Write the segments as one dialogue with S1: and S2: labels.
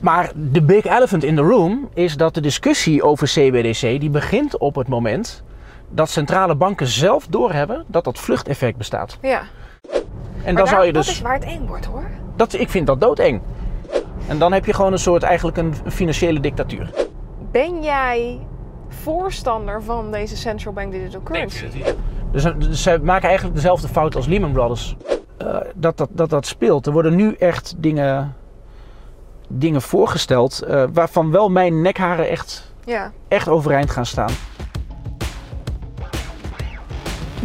S1: Maar de big elephant in the room is dat de discussie over CBDC die begint op het moment dat centrale banken zelf doorhebben dat dat vluchteffect bestaat.
S2: Ja.
S1: En
S2: Maar
S1: dan zou je dus.
S2: Dat is waar het eng wordt hoor.
S1: Dat, ik vind dat doodeng. En dan heb je gewoon een soort eigenlijk een financiële dictatuur.
S2: Ben jij voorstander van deze central bank digital currency?
S1: Dus, dus zij maken eigenlijk dezelfde fout als Lehman Brothers. Eh, dat, dat, dat dat speelt. Er worden nu echt dingen, dingen voorgesteld eh, waarvan wel mijn nekharen echt,
S2: Ja.
S1: echt overeind gaan staan.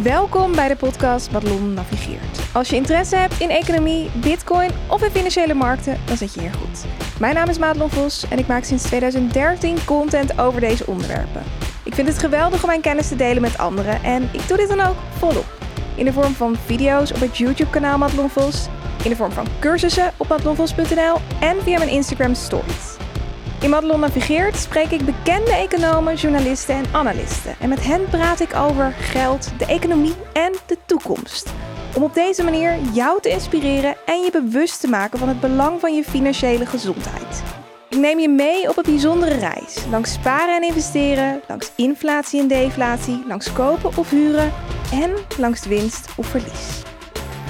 S3: Welkom bij de podcast Madelon Navigeert. Als je interesse hebt in economie, bitcoin of in financiële markten, dan zit je hier goed. Mijn naam is Madelon Vos en ik maak sinds 2013 content over deze onderwerpen. Ik vind het geweldig om mijn kennis te delen met anderen en ik doe dit dan ook volop. In de vorm van video's op het YouTube kanaal Madelon Vos, in de vorm van cursussen op madelonvos.nl en via mijn Instagram stories. In Madelon Navigeert spreek ik bekende economen, journalisten en analisten. En met hen praat ik over geld, de economie en de toekomst. Om op deze manier jou te inspireren en je bewust te maken van het belang van je financiële gezondheid. Ik neem je mee op een bijzondere reis. Langs sparen en investeren, langs inflatie en deflatie, langs kopen of huren en langs winst of verlies.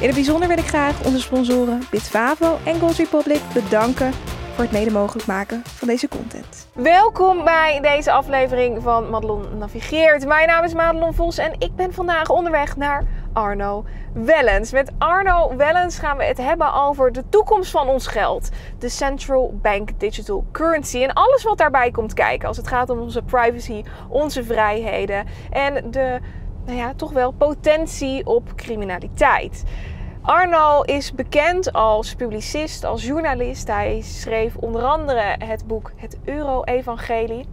S3: In het bijzonder wil ik graag onze sponsoren Bitfavo en Gold Republic bedanken voor het mede mogelijk maken van deze content.
S2: Welkom bij deze aflevering van Madelon Navigeert. Mijn naam is Madelon Vos en ik ben vandaag onderweg naar Arno Wellens. Met Arno Wellens gaan we het hebben over de toekomst van ons geld. De Central Bank Digital Currency en alles wat daarbij komt kijken als het gaat om onze privacy, onze vrijheden en de nou ja, toch wel potentie op criminaliteit. Arno is bekend als publicist, als journalist. Hij schreef onder andere het boek Het Euro-evangelie.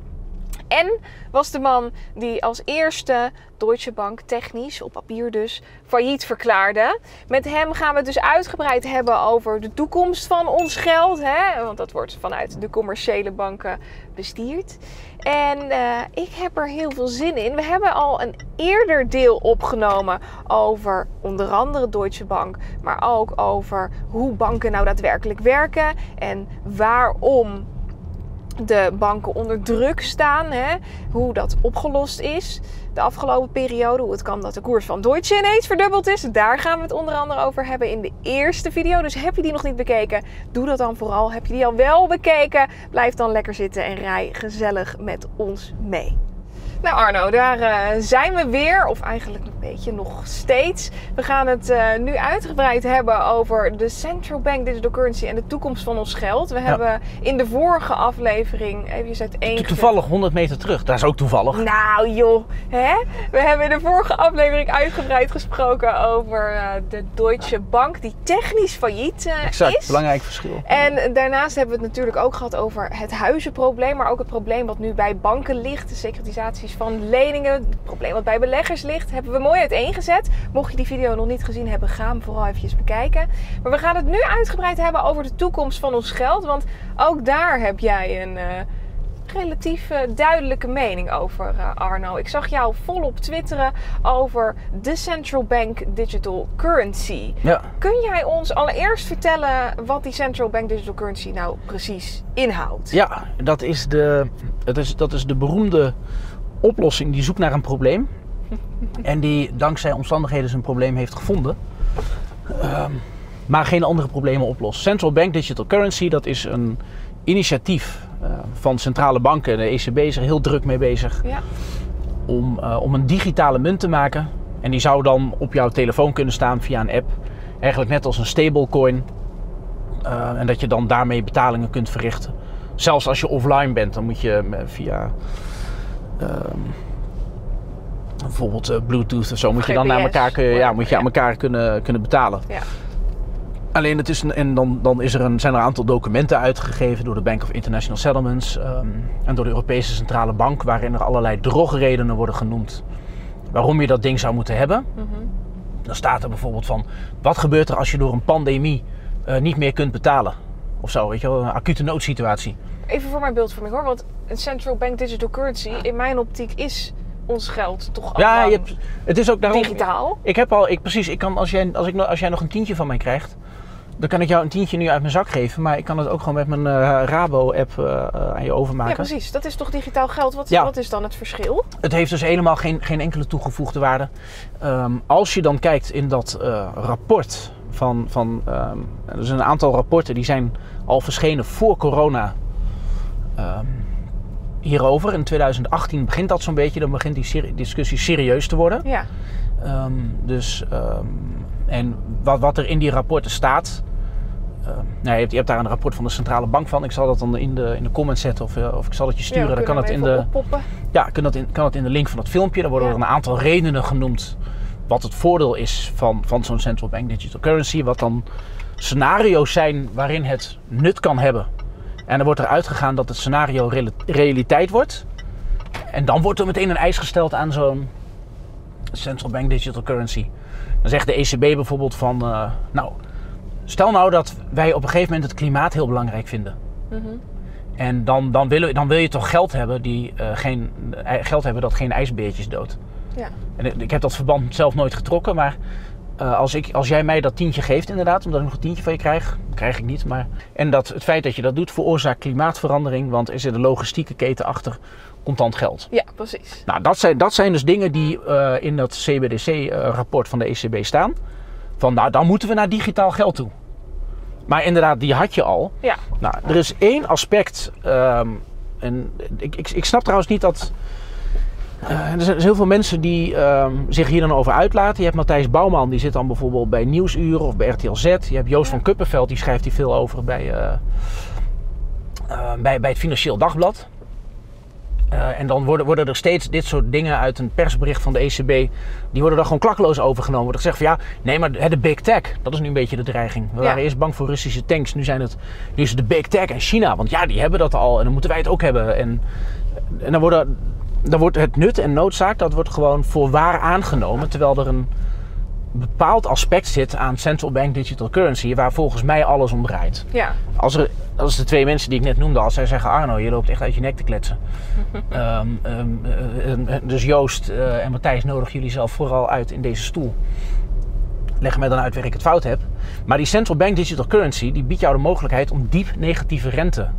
S2: En was de man die als eerste Deutsche Bank technisch, op papier dus, failliet verklaarde. Met hem gaan we het dus uitgebreid hebben over de toekomst van ons geld. Hè? Want dat wordt vanuit de commerciële banken bestierd. En eh, ik heb er heel veel zin in. We hebben al een eerder deel opgenomen over onder andere Deutsche Bank. Maar ook over hoe banken nou daadwerkelijk werken. En waarom de banken onder druk staan. Hè? Hoe dat opgelost is de afgelopen periode. Hoe het kan dat de koers van Deutsche ineens verdubbeld is. Daar gaan we het onder andere over hebben in de eerste video. Dus heb je die nog niet bekeken, doe dat dan vooral. Heb je die al wel bekeken, blijf dan lekker zitten en rij gezellig met ons mee. Nou Arno, daar eh, zijn we weer. Of eigenlijk een beetje nog steeds. We gaan het eh, nu uitgebreid hebben over de Central Bank Digital Currency en de toekomst van ons geld. We hebben in de vorige aflevering even uit één
S1: Toevallig 100 meter terug, dat is ook toevallig.
S2: nou joh, hè? We hebben in de vorige aflevering uitgebreid gesproken over eh, de Deutsche Bank die technisch failliet eh,
S1: Exact,
S2: is.
S1: belangrijk verschil.
S2: En daarnaast hebben we het natuurlijk ook gehad over het huizenprobleem, maar ook het probleem wat nu bij banken ligt, de securitisaties van leningen, het probleem wat bij beleggers ligt, hebben we mooi uiteengezet. Mocht je die video nog niet gezien hebben, ga hem vooral eventjes bekijken. Maar we gaan het nu uitgebreid hebben over de toekomst van ons geld, want ook daar heb jij een eh, relatief eh, duidelijke mening over, eh, Arno. Ik zag jou volop twitteren over de Central Bank Digital Currency.
S1: Ja.
S2: Kun jij ons allereerst vertellen wat die Central Bank Digital Currency nou precies inhoudt?
S1: Ja, dat is, de, dat, is, dat is de beroemde oplossing die zoekt naar een probleem. En die dankzij omstandigheden zijn probleem heeft gevonden. Ehm, maar geen andere problemen oplost. Central Bank Digital Currency, dat is een initiatief eh, van centrale banken. De ECB is er heel druk mee bezig
S2: Ja.
S1: om, eh, om een digitale munt te maken. En die zou dan op jouw telefoon kunnen staan via een app. Eigenlijk net als een stablecoin. Eh, en dat je dan daarmee betalingen kunt verrichten. Zelfs als je offline bent, dan moet je via bijvoorbeeld eh, Bluetooth of zo, moet je dan naar elkaar, kun- ja, moet je aan elkaar kunnen, kunnen betalen.
S2: Ja.
S1: Alleen het is een, en dan, dan is er een, zijn er een aantal documenten uitgegeven door de Bank of International Settlements ehm, en door de Europese Centrale Bank, waarin er allerlei drogredenen worden genoemd waarom je dat ding zou moeten hebben.
S2: Mhm.
S1: Dan staat er bijvoorbeeld van, wat gebeurt er als je door een pandemie eh, niet meer kunt betalen? Of zo, weet je wel, een acute noodsituatie.
S2: Even voor mijn beeldvorming hoor, want een Central Bank Digital Currency in mijn optiek is ons geld toch al
S1: Ja, je hebt, het is ook daarom...
S2: digitaal.
S1: Ik heb al, ik, precies, ik kan, als, jij, als, ik, nog- als jij nog een tientje van mij krijgt, dan kan ik jou een tientje nu uit mijn zak geven, maar ik kan het ook gewoon met mijn eh, Rabo-app eh, eh, aan je overmaken.
S2: Ja, precies. Dat is toch digitaal geld? Wat,
S1: Ja.
S2: wat is dan het verschil?
S1: Het heeft dus helemaal geen, geen enkele toegevoegde waarde. Ehm, als je dan kijkt in dat rapport van. van ehm, er zijn een aantal rapporten die zijn al verschenen voor corona. ehm, hierover. In 2018 begint dat zo'n beetje. Dan begint die seri- discussie serieus te worden.
S2: Ja.
S1: Ehm, dus, ehm, en wat, wat er in die rapporten staat. ehm, nou, je, hebt, je hebt daar een rapport van de centrale bank van. Ik zal dat dan in de, in de comments zetten of, eh, of ik zal het je sturen. dan kan het in de,
S2: oppoppen.
S1: ja, kan dat, in, kan dat in de link van het filmpje. Dan worden
S2: Ja.
S1: er een aantal redenen genoemd wat het voordeel is van, van zo'n central bank digital currency. Wat dan scenario's zijn waarin het nut kan hebben. En dan wordt er uitgegaan dat het scenario reali- realiteit wordt. En dan wordt er meteen een eis gesteld aan zo'n central bank digital currency. Dan zegt de ECB bijvoorbeeld van, eh, nou, stel nou dat wij op een gegeven moment het klimaat heel belangrijk vinden.
S2: Mhm.
S1: En dan, dan, willen, dan wil je toch geld hebben, die, eh, geen, eh, geld hebben dat geen ijsbeertjes doodt.
S2: Ja.
S1: En ik- ik heb dat verband zelf nooit getrokken, maar eh, als, ik, als jij mij dat tientje geeft inderdaad, omdat ik nog een tientje van je krijg, krijg ik niet. Maar, en dat het feit dat je dat doet veroorzaakt klimaatverandering, want er zit een logistieke keten achter contant geld.
S2: ja, precies.
S1: Nou, dat zijn, dat zijn dus dingen die eh, in dat CBDC-rapport van de ECB staan. Van nou, dan moeten we naar digitaal geld toe. Maar inderdaad, die had je al.
S2: Ja.
S1: Nou, er is één aspect. ehm, en ik, ik, ik snap trouwens niet dat. Eh, er zijn heel veel mensen die ehm, zich hier dan over uitlaten. Je hebt Matthijs Bouwman, die zit dan bijvoorbeeld bij Nieuwsuur of bij RTL Z. Je hebt Joost van Kuppenveld, die schrijft hier veel over bij, eh, eh, bij, bij het Financieel Dagblad. En dan worden, worden er steeds dit soort dingen uit een persbericht van de ECB, die worden dan gewoon klakkeloos overgenomen. Wordt gezegd van ja, nee, maar de big tech, dat is nu een beetje de dreiging. We
S2: Ja.
S1: waren eerst bang voor Russische tanks, nu, zijn het, nu is het de big tech en China. Want ja, die hebben dat al en dan moeten wij het ook hebben. En, en dan, worden, dan wordt het nut en noodzaak, dat wordt gewoon voor waar aangenomen. Terwijl er een bepaald aspect zit aan central bank digital currency, waar volgens mij alles om draait.
S2: Ja.
S1: Als, er, als de twee mensen die ik net noemde, als zij zeggen: Arno, je loopt echt uit je nek te kletsen. Ehm, ehm, eh, dus Joost eh, en Matthijs nodig jullie zelf vooral uit in deze stoel. Leg mij dan uit waar ik het fout heb. Maar die central bank digital currency die biedt jou de mogelijkheid om diep negatieve rente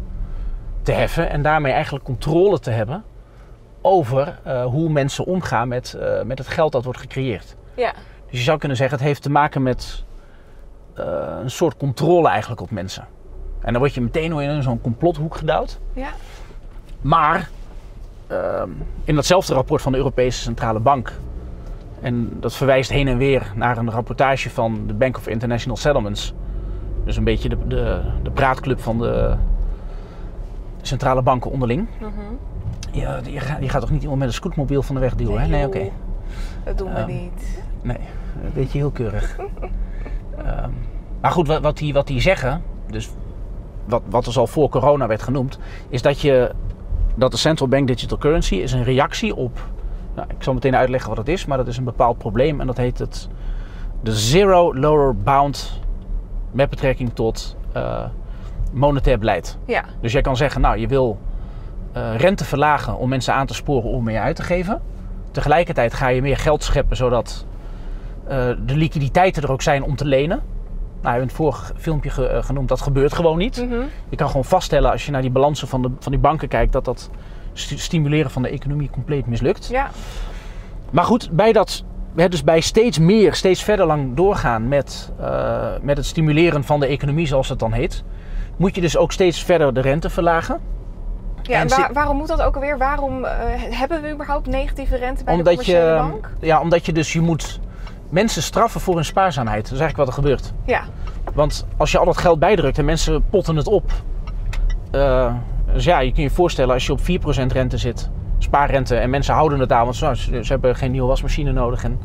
S1: te heffen. En daarmee eigenlijk controle te hebben over eh, hoe mensen omgaan met, eh, met het geld dat wordt gecreëerd.
S2: Ja.
S1: Dus je zou kunnen zeggen, het heeft te maken met eh, een soort controle eigenlijk op mensen. En dan word je meteen in zo'n complothoek gedouwd.
S2: Ja.
S1: Maar ehm, in datzelfde rapport van de Europese Centrale Bank, en dat verwijst heen en weer naar een rapportage van de Bank of International Settlements, dus een beetje de, de, de praatclub van de centrale banken onderling.
S2: Mhm.
S1: Ja, je, gaat, je gaat toch niet iemand met een scootmobiel van de weg duwen? Nee,
S2: joh.
S1: oké.
S2: Dat doen we
S1: Ehm,
S2: niet.
S1: Nee, een beetje heel keurig. Ehm, maar goed, wat, wat, die, wat die zeggen, dus wat, wat dus al voor corona werd genoemd, is dat, je, dat de central bank digital currency is een reactie op, nou, ik zal meteen uitleggen wat het is, maar dat is een bepaald probleem en dat heet het de zero lower bound met betrekking tot eh, monetair beleid.
S2: Ja.
S1: Dus jij kan zeggen, nou je wil rente verlagen om mensen aan te sporen om meer uit te geven. Tegelijkertijd ga je meer geld scheppen zodat eh, de liquiditeiten er ook zijn om te lenen. Nou, we hebben in het vorige filmpje ge- eh, genoemd, dat gebeurt gewoon niet.
S2: Mhm.
S1: Je kan gewoon vaststellen als je naar die balansen van, de, van die banken kijkt dat dat stimuleren van de economie compleet mislukt.
S2: Ja.
S1: Maar goed, bij dat, hè, dus bij steeds meer, steeds verder lang doorgaan met, eh, met het stimuleren van de economie, zoals het dan heet, moet je dus ook steeds verder de rente verlagen.
S2: Ja,
S1: En
S2: waar- waarom moet dat ook alweer? Waarom eh, hebben we überhaupt negatieve rente bij de
S1: Omdat
S2: commerciële
S1: je,
S2: bank?
S1: ja, omdat je dus je moet mensen straffen voor hun spaarzaamheid. Dat is eigenlijk wat er gebeurt.
S2: Ja.
S1: Want als je al dat geld bijdrukt en mensen potten het op. eh, dus ja, je kunt je voorstellen als je op 4% rente zit, spaarrente, en mensen houden het aan, want ze, ze hebben geen nieuwe wasmachine nodig en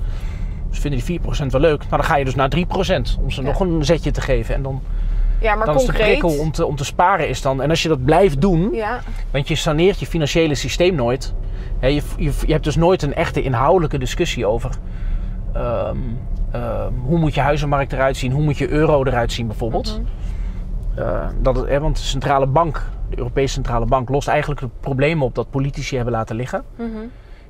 S1: ze vinden die 4% wel leuk. Nou, dan ga je dus naar 3% om ze
S2: Ja.
S1: nog een zetje te geven. En dan,
S2: Ja, maar
S1: dan is de
S2: concreet...
S1: prikkel om te, om te sparen is dan. En als je dat blijft doen,
S2: Ja.
S1: want je saneert je financiële systeem nooit. Hè, je, je, je hebt dus nooit een echte inhoudelijke discussie over ehm, ehm, hoe moet je huizenmarkt eruit zien, hoe moet je euro eruit zien bijvoorbeeld.
S2: Mhm.
S1: Eh, dat het, hè, want de centrale bank, de Europese centrale bank, lost eigenlijk het probleem op dat politici hebben laten liggen.
S2: Mhm.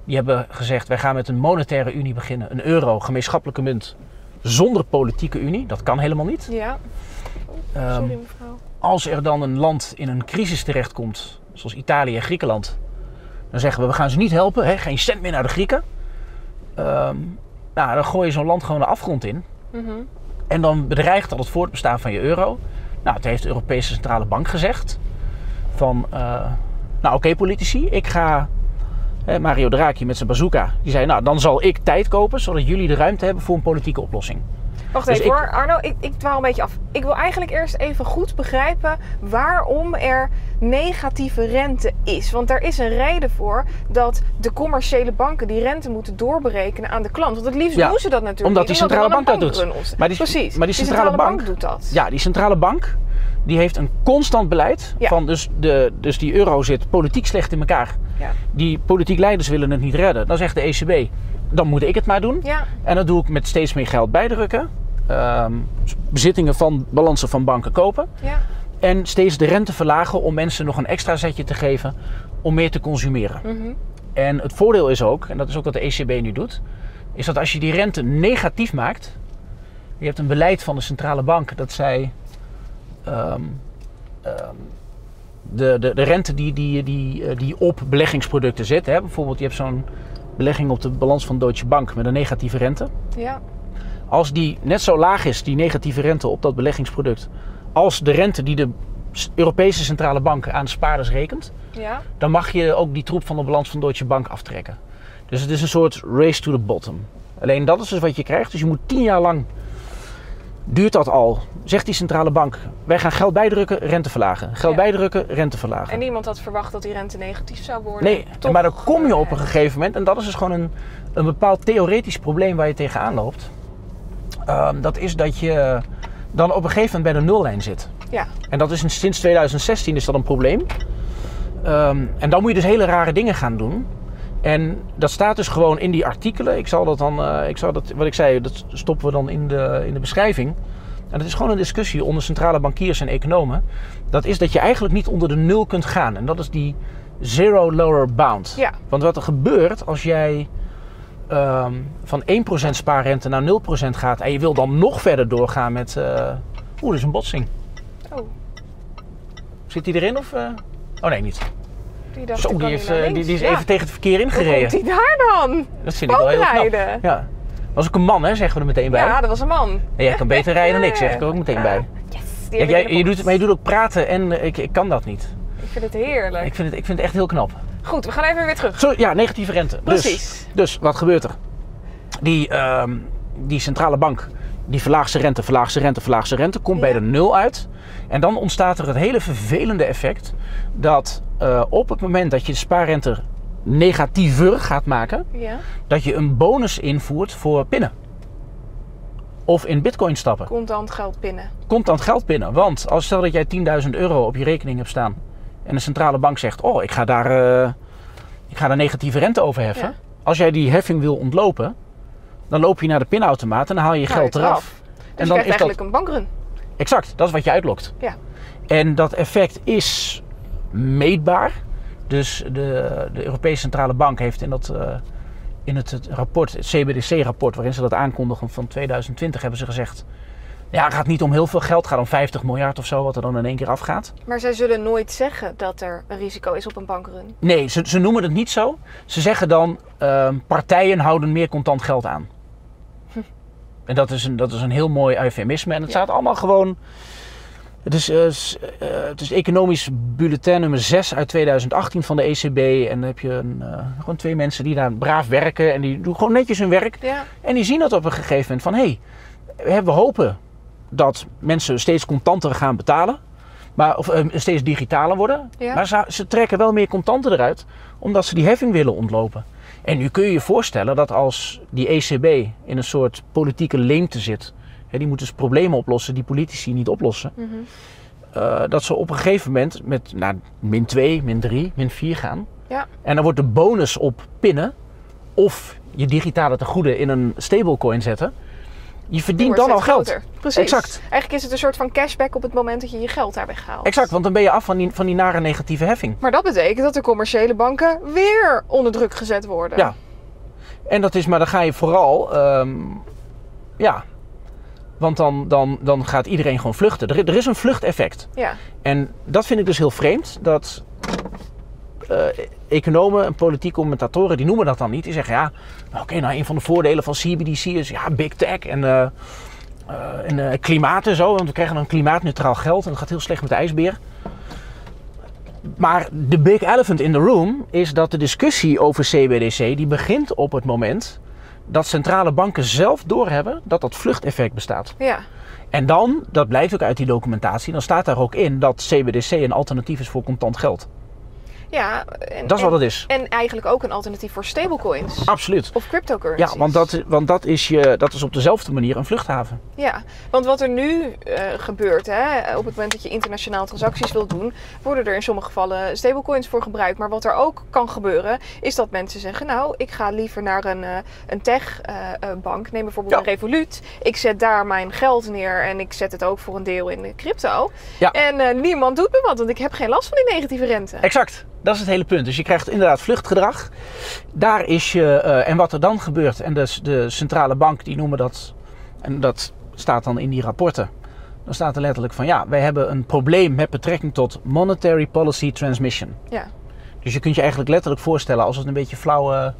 S1: Die hebben gezegd, wij gaan met een monetaire unie beginnen, een euro, gemeenschappelijke munt, zonder politieke unie. Dat kan helemaal niet.
S2: Ja.
S1: Ehm,
S2: Sorry mevrouw.
S1: als er dan een land in een crisis terechtkomt, zoals Italië en Griekenland, dan zeggen we we gaan ze niet helpen, hè, geen cent meer naar de Grieken. Ehm, nou, dan gooi je zo'n land gewoon de afgrond in.
S2: Mhm.
S1: En dan bedreigt dat het voortbestaan van je euro. Nou, het heeft de Europese Centrale Bank gezegd. Van, eh, nou oké politici, ik ga... hè, Mario Draghi met zijn bazooka, die zei, nou dan zal ik tijd kopen... zodat jullie de ruimte hebben voor een politieke oplossing.
S2: Wacht
S1: Dus
S2: even
S1: ik-
S2: hoor, Arno, ik, ik dwaal een beetje af. Ik wil eigenlijk eerst even goed begrijpen waarom er negatieve rente is. Want daar is een reden voor dat de commerciële banken die rente moeten doorberekenen aan de klant. Want het liefst
S1: Ja,
S2: doen ze dat natuurlijk
S1: omdat
S2: niet,
S1: die centrale bank dat doet. Maar die-
S2: Precies,
S1: maar die centrale bank-
S2: doet dat.
S1: Ja, die centrale bank die heeft een constant beleid
S2: Ja.
S1: van dus, de, dus die euro zit politiek slecht in elkaar.
S2: Ja.
S1: Die politiek leiders willen het niet redden. Dan zegt de ECB, dan moet ik het maar doen.
S2: Ja,
S1: En dat doe ik met steeds meer geld bijdrukken. ehm, bezittingen van balansen van banken kopen.
S2: ja.
S1: En steeds de rente verlagen om mensen nog een extra zetje te geven om meer te consumeren.
S2: Mhm.
S1: En het voordeel is ook, en dat is ook wat de ECB nu doet, is dat als je die rente negatief maakt, je hebt een beleid van de centrale bank dat zij ehm, ehm, de, de, de rente die, die, die, eh, die op beleggingsproducten zit, hè, bijvoorbeeld je hebt zo'n belegging op de balans van Deutsche Bank met een negatieve rente.
S2: ja.
S1: Als die net zo laag is, die negatieve rente op dat beleggingsproduct, als de rente die de Europese Centrale Bank aan de spaarders rekent,
S2: ja.
S1: dan mag je ook die troep van de balans van Deutsche Bank aftrekken. Dus het is een soort race to the bottom. Alleen dat is dus wat je krijgt. Dus je moet tien jaar lang duurt dat al. Zegt die centrale bank: wij gaan geld bijdrukken, rente verlagen. Geld
S2: Ja.
S1: bijdrukken, rente verlagen.
S2: En niemand had verwacht dat die rente negatief zou worden.
S1: Nee, maar dan kom je op een gegeven moment, en dat is dus gewoon een, een bepaald theoretisch probleem waar je tegenaan loopt. Ehm, dat is dat je dan op een gegeven moment bij de nullijn zit.
S2: Ja,
S1: En dat is in- sinds 2016 is dat een probleem. Ehm, en dan moet je dus hele rare dingen gaan doen. En dat staat dus gewoon in die artikelen. Ik zal dat dan, eh, ik zal dat, wat ik zei, dat stoppen we dan in de, in de beschrijving. En dat is gewoon een discussie onder centrale bankiers en economen. Dat is dat je eigenlijk niet onder de nul kunt gaan. En dat is die zero lower bound.
S2: Ja.
S1: Want wat er gebeurt als jij ehm, van 1% spaarrente naar 0% gaat... en je wil dan nog verder doorgaan met... eh Oeh, dat is een botsing.
S2: oh,
S1: Zit die erin of... eh? Oh nee, niet.
S2: Die dacht
S1: Zo, die, heeft, eh, die, is
S2: Ja.
S1: even tegen het verkeer
S2: Hoe komt
S1: ingereden.
S2: die daar dan?
S1: Dat vind ik wel heel knap. Ja. Was ook een man, hè, zeggen we er meteen bij.
S2: Ja, dat was een man.
S1: En jij kan beter rijden dan ik, zeg ik er ook meteen bij.
S2: Yes,
S1: Ja,
S2: die ik
S1: jij, je doet, maar je doet ook praten en eh, ik, ik kan dat niet.
S2: Ik vind het heerlijk.
S1: Ik vind het, ik vind het echt heel knap.
S2: Goed, we gaan even weer terug.
S1: Ja, negatieve rente.
S2: Precies.
S1: Dus, dus wat gebeurt er? Die, ehm, die centrale bank, die verlaagt zijn rente, verlaagt zijn rente, verlaagt zijn rente, komt bij de nul uit. En dan ontstaat er het hele vervelende effect dat eh, op het moment dat je de spaarrente negatiever gaat maken,
S2: Ja,
S1: dat je een bonus invoert voor pinnen. Of in bitcoin stappen.
S2: contant geld pinnen.
S1: Contant geld pinnen. Want als stel dat jij 10.000 euro op je rekening hebt staan. En de centrale bank zegt, oh ik ga daar, eh, ik ga daar negatieve rente over heffen.
S2: Ja.
S1: Als jij die heffing wil ontlopen, dan loop je naar de pinautomaat en dan haal je je
S2: je
S1: geld eraf.
S2: Dus
S1: en
S2: je
S1: dan
S2: krijgt
S1: is dat,
S2: eigenlijk een bankrun.
S1: exact, dat is wat je uitlokt.
S2: Ja.
S1: En dat effect is meetbaar. Dus de, de Europese Centrale Bank heeft in, dat, eh, in het, het rapport, het CBDC-rapport, waarin ze dat aankondigen van 2020, hebben ze gezegd. Ja, het gaat niet om heel veel geld, het gaat om 50 miljard of zo, wat er dan in één keer afgaat.
S2: Maar zij zullen nooit zeggen dat er een risico is op een bankrun.
S1: Nee, ze, ze noemen het niet zo. Ze zeggen dan, ehm, partijen houden meer contant geld aan. En dat is een, dat is een heel mooi eufemisme. En het
S2: Ja.
S1: staat allemaal gewoon... Het is, eh, eh, het is economisch bulletin nummer 6 uit 2018 van de ECB. En dan heb je een, eh, gewoon twee mensen die daar braaf werken. En die doen gewoon netjes hun werk.
S2: Ja,
S1: En die zien dat op een gegeven moment van... hé, hey, we hopen dat mensen steeds contanter gaan betalen. Maar, of steeds digitaler worden.
S2: Ja.
S1: Maar ze, ze trekken wel meer contanten eruit. Omdat ze die heffing willen ontlopen. En nu kun je je voorstellen dat als die ECB in een soort politieke leemte zit... Hè, die moeten dus problemen oplossen die politici niet oplossen.
S2: Mhm.
S1: eh, dat ze op een gegeven moment met naar min 2, min 3, min 4 gaan.
S2: Ja.
S1: En dan wordt de bonus op pinnen of je digitale tegoeden in een stablecoin zetten. Je verdient
S2: Die
S1: dan al geld.
S2: groter. Precies.
S1: Exact.
S2: Eigenlijk is het een soort van cashback op het moment dat je je geld daar weghaalt.
S1: Exact, want dan ben je af van die, van die nare negatieve heffing.
S2: Maar dat betekent dat de commerciële banken weer onder druk gezet worden.
S1: Ja. En dat is, maar dan ga je vooral, ehm, ja, Want dan, dan, dan gaat iedereen gewoon vluchten. Er, er is een vluchteffect.
S2: Ja.
S1: En dat vind ik dus heel vreemd. Dat economen en politieke commentatoren, die noemen dat dan niet. Die zeggen, ja, oké, nou een van de voordelen van CBDC is ja, big tech en, eh, eh, en eh, klimaat en zo. Want we krijgen dan klimaatneutraal geld en dat gaat heel slecht met de ijsbeer. Maar de big elephant in the room is dat de discussie over CBDC, die begint op het moment dat centrale banken zelf doorhebben dat dat vluchteffect bestaat.
S2: Ja.
S1: En dan, dat blijkt ook uit die documentatie, dan staat daar ook in dat CBDC een alternatief is voor contant geld.
S2: Ja, en,
S1: Dat is wat het is.
S2: En eigenlijk ook een alternatief voor stablecoins.
S1: Absoluut.
S2: Of cryptocurrencies.
S1: Ja, want, dat, want dat, is je, dat is op dezelfde manier een vluchthaven.
S2: Ja, want wat er nu eh, gebeurt, hè, op het moment dat je internationaal transacties wilt doen, worden er in sommige gevallen stablecoins voor gebruikt. Maar wat er ook kan gebeuren, is dat mensen zeggen: Nou, ik ga liever naar een, eh, een tech-bank, neem bijvoorbeeld
S1: Ja.
S2: een Revolut. Ik zet daar mijn geld neer en ik zet het ook voor een deel in crypto.
S1: Ja.
S2: En eh, niemand doet me wat, want ik heb geen last van die negatieve rente.
S1: Exact. Dat is het hele punt. Dus je krijgt inderdaad vluchtgedrag. Daar is je, eh, en wat er dan gebeurt, en dus de centrale bank die noemen dat, en dat staat dan in die rapporten. Dan staat er letterlijk van ja, wij hebben een probleem met betrekking tot monetary policy transmission.
S2: Ja.
S1: Dus je kunt je eigenlijk letterlijk voorstellen, als we het een beetje flauw eh,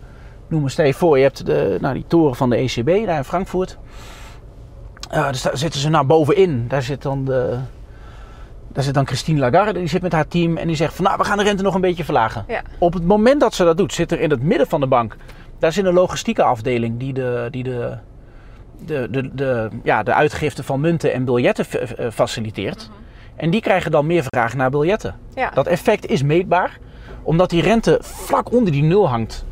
S1: noemen, stel je voor, je hebt de, nou, die toren van de ECB daar in Frankfurt. Eh, daar zitten ze nou bovenin. Daar zit dan de, daar zit dan Christine Lagarde, die zit met haar team en die zegt van nou, we gaan de rente nog een beetje verlagen.
S2: Ja.
S1: Op het moment dat ze dat doet, zit er in het midden van de bank, daar zit een logistieke afdeling die de, die de, de, de, de, ja, de uitgifte van munten en biljetten faciliteert. En die krijgen dan meer vraag naar biljetten.
S2: Ja.
S1: Dat effect is meetbaar. Omdat die rente vlak onder die nul hangt,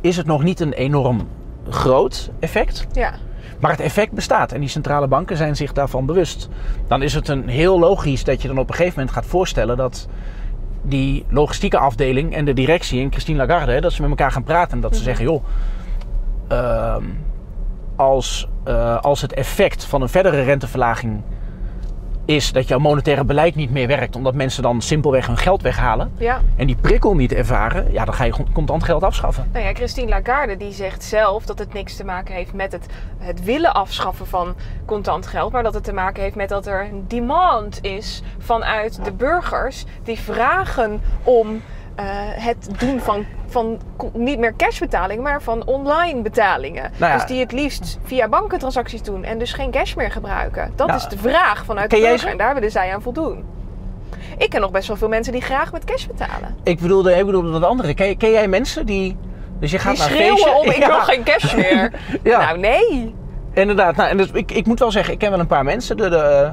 S1: is het nog niet een enorm groot effect.
S2: ja.
S1: Maar het effect bestaat en die centrale banken zijn zich daarvan bewust. Dan is het een heel logisch dat je dan op een gegeven moment gaat voorstellen dat die logistieke afdeling en de directie en Christine Lagarde, hè, dat ze met elkaar gaan praten en dat ze zeggen, joh, ehm, als, eh, als het effect van een verdere renteverlaging is dat jouw monetaire beleid niet meer werkt, omdat mensen dan simpelweg hun geld weghalen
S2: ja.
S1: en die prikkel niet ervaren, ja, dan ga je contant geld afschaffen.
S2: Nou ja, Christine Lagarde die zegt zelf dat het niks te maken heeft met het, het willen afschaffen van contant geld, maar dat het te maken heeft met dat er een demand is vanuit de burgers die vragen om eh, het doen van, van niet meer cashbetalingen, maar van online betalingen.
S1: Nou ja.
S2: Dus die het liefst via bankentransacties doen en dus geen cash meer gebruiken. Dat
S1: Nou,
S2: is de vraag vanuit de burger en daar willen zij aan voldoen. Ik ken nog best wel veel mensen die graag met cash betalen.
S1: Ik bedoelde, ik bedoelde dat andere. Ken, ken jij mensen die. Dus je gaat
S2: Die
S1: naar
S2: schreeuwen
S1: feestje.
S2: om ik
S1: Ja,
S2: wil geen cash meer.
S1: Ja.
S2: Nou nee.
S1: Inderdaad. Nou, en dus, ik, ik moet wel zeggen, ik ken wel een paar mensen. De, de, eh,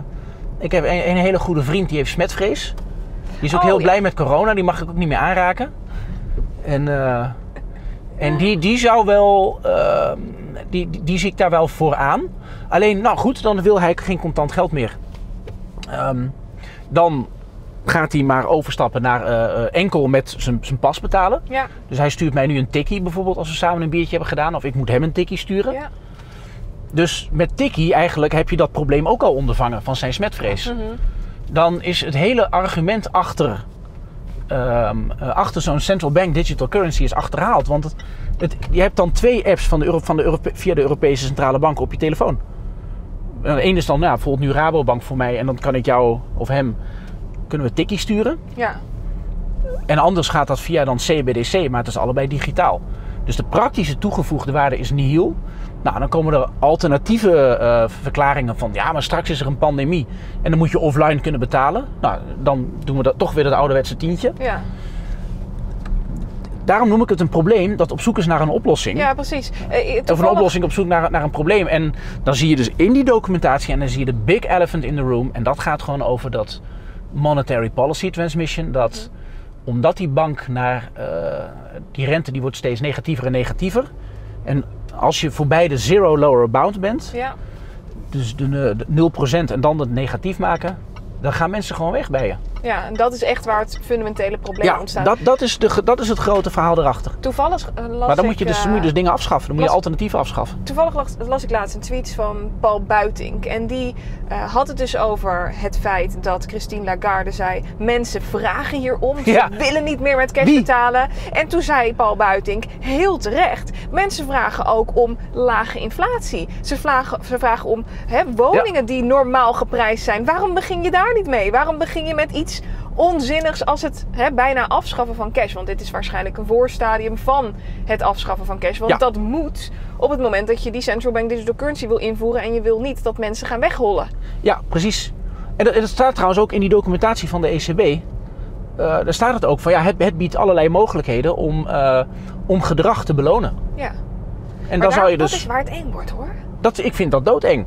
S1: ik heb een, een hele goede vriend die heeft smetvrees. Die is ook
S2: Oh,
S1: heel
S2: ja.
S1: blij met corona. Die mag ik ook niet meer aanraken. En, eh, en die, die zou wel. eh, die, die, zie ik daar wel voor aan. Alleen, nou goed, dan wil hij geen contant geld meer. Ehm, dan gaat hij maar overstappen naar eh, eh, enkel met zijn zijn pas betalen.
S2: Ja,
S1: Dus hij stuurt mij nu een tikkie bijvoorbeeld als we samen een biertje hebben gedaan. Of ik moet hem een tikkie sturen.
S2: ja.
S1: Dus met tikkie eigenlijk heb je dat probleem ook al ondervangen van zijn smetvrees.
S2: Mhm.
S1: Dan is het hele argument achter, ehm, eh, achter zo'n central bank digital currency is achterhaald. Want het, het- je hebt dan twee apps van de Euro, van de Europe- via de Europese Centrale Bank op je telefoon. Eén is dan nou, bijvoorbeeld nu Rabobank voor mij en dan kan ik jou of hem kunnen we tikkie sturen.
S2: ja.
S1: En anders gaat dat via dan CBDC, maar het is allebei digitaal. Dus de praktische toegevoegde waarde is nihil. Nou, dan komen er alternatieve eh, verklaringen van... ja, maar straks is er een pandemie en dan moet je offline kunnen betalen. Nou, dan doen we dat toch weer het ouderwetse tientje.
S2: Ja.
S1: Daarom noem ik het een probleem dat op zoek is naar een oplossing.
S2: ja, precies. Eh,
S1: Of een oplossing op zoek naar, naar een probleem. En dan zie je dus in die documentatie en dan zie je de big elephant in the room. En dat gaat gewoon over dat monetary policy transmission. Dat omdat die bank naar eh, die rente die wordt steeds negatiever en negatiever. En als je voorbij de zero lower bound bent,
S2: Ja.
S1: dus de, de 0% en dan het negatief maken, dan gaan mensen gewoon weg bij je.
S2: Ja, en dat is echt waar het fundamentele probleem
S1: Ja,
S2: ontstaat.
S1: dat, dat, is de, dat is het grote verhaal erachter.
S2: Toevallig eh, las
S1: Maar dan
S2: ik,
S1: moet je, dus,
S2: eh,
S1: moet je dus dingen afschaffen. Dan moet je alternatieven afschaffen.
S2: Toevallig las, las ik laatst een tweet van Paul Buitink. En die eh, had het dus over het feit dat Christine Lagarde zei... mensen vragen hierom, ze
S1: Ja.
S2: willen niet meer met cash
S1: Wie?
S2: betalen. En toen zei Paul Buitink, heel terecht... mensen vragen ook om lage inflatie. Ze vragen, ze vragen om hè, woningen die normaal geprijsd zijn. Waarom begin je daar niet mee? Waarom begin je met iets onzinnigs als het hè, bijna afschaffen van cash? Want dit is waarschijnlijk een voorstadium van het afschaffen van cash. Want
S1: Ja.
S2: dat moet op het moment dat je die central bank digital currency wil invoeren en je wil niet dat mensen gaan weghollen.
S1: Ja, precies. En dat, en dat staat trouwens ook in die documentatie van de ECB. Eh, daar staat het ook van ja, het, het biedt allerlei mogelijkheden om, eh, om gedrag te belonen.
S2: Ja.
S1: En
S2: Maar
S1: dan
S2: daar-
S1: zou je
S2: dat
S1: dus.
S2: is waar het eng wordt hoor.
S1: Dat, ik vind dat doodeng.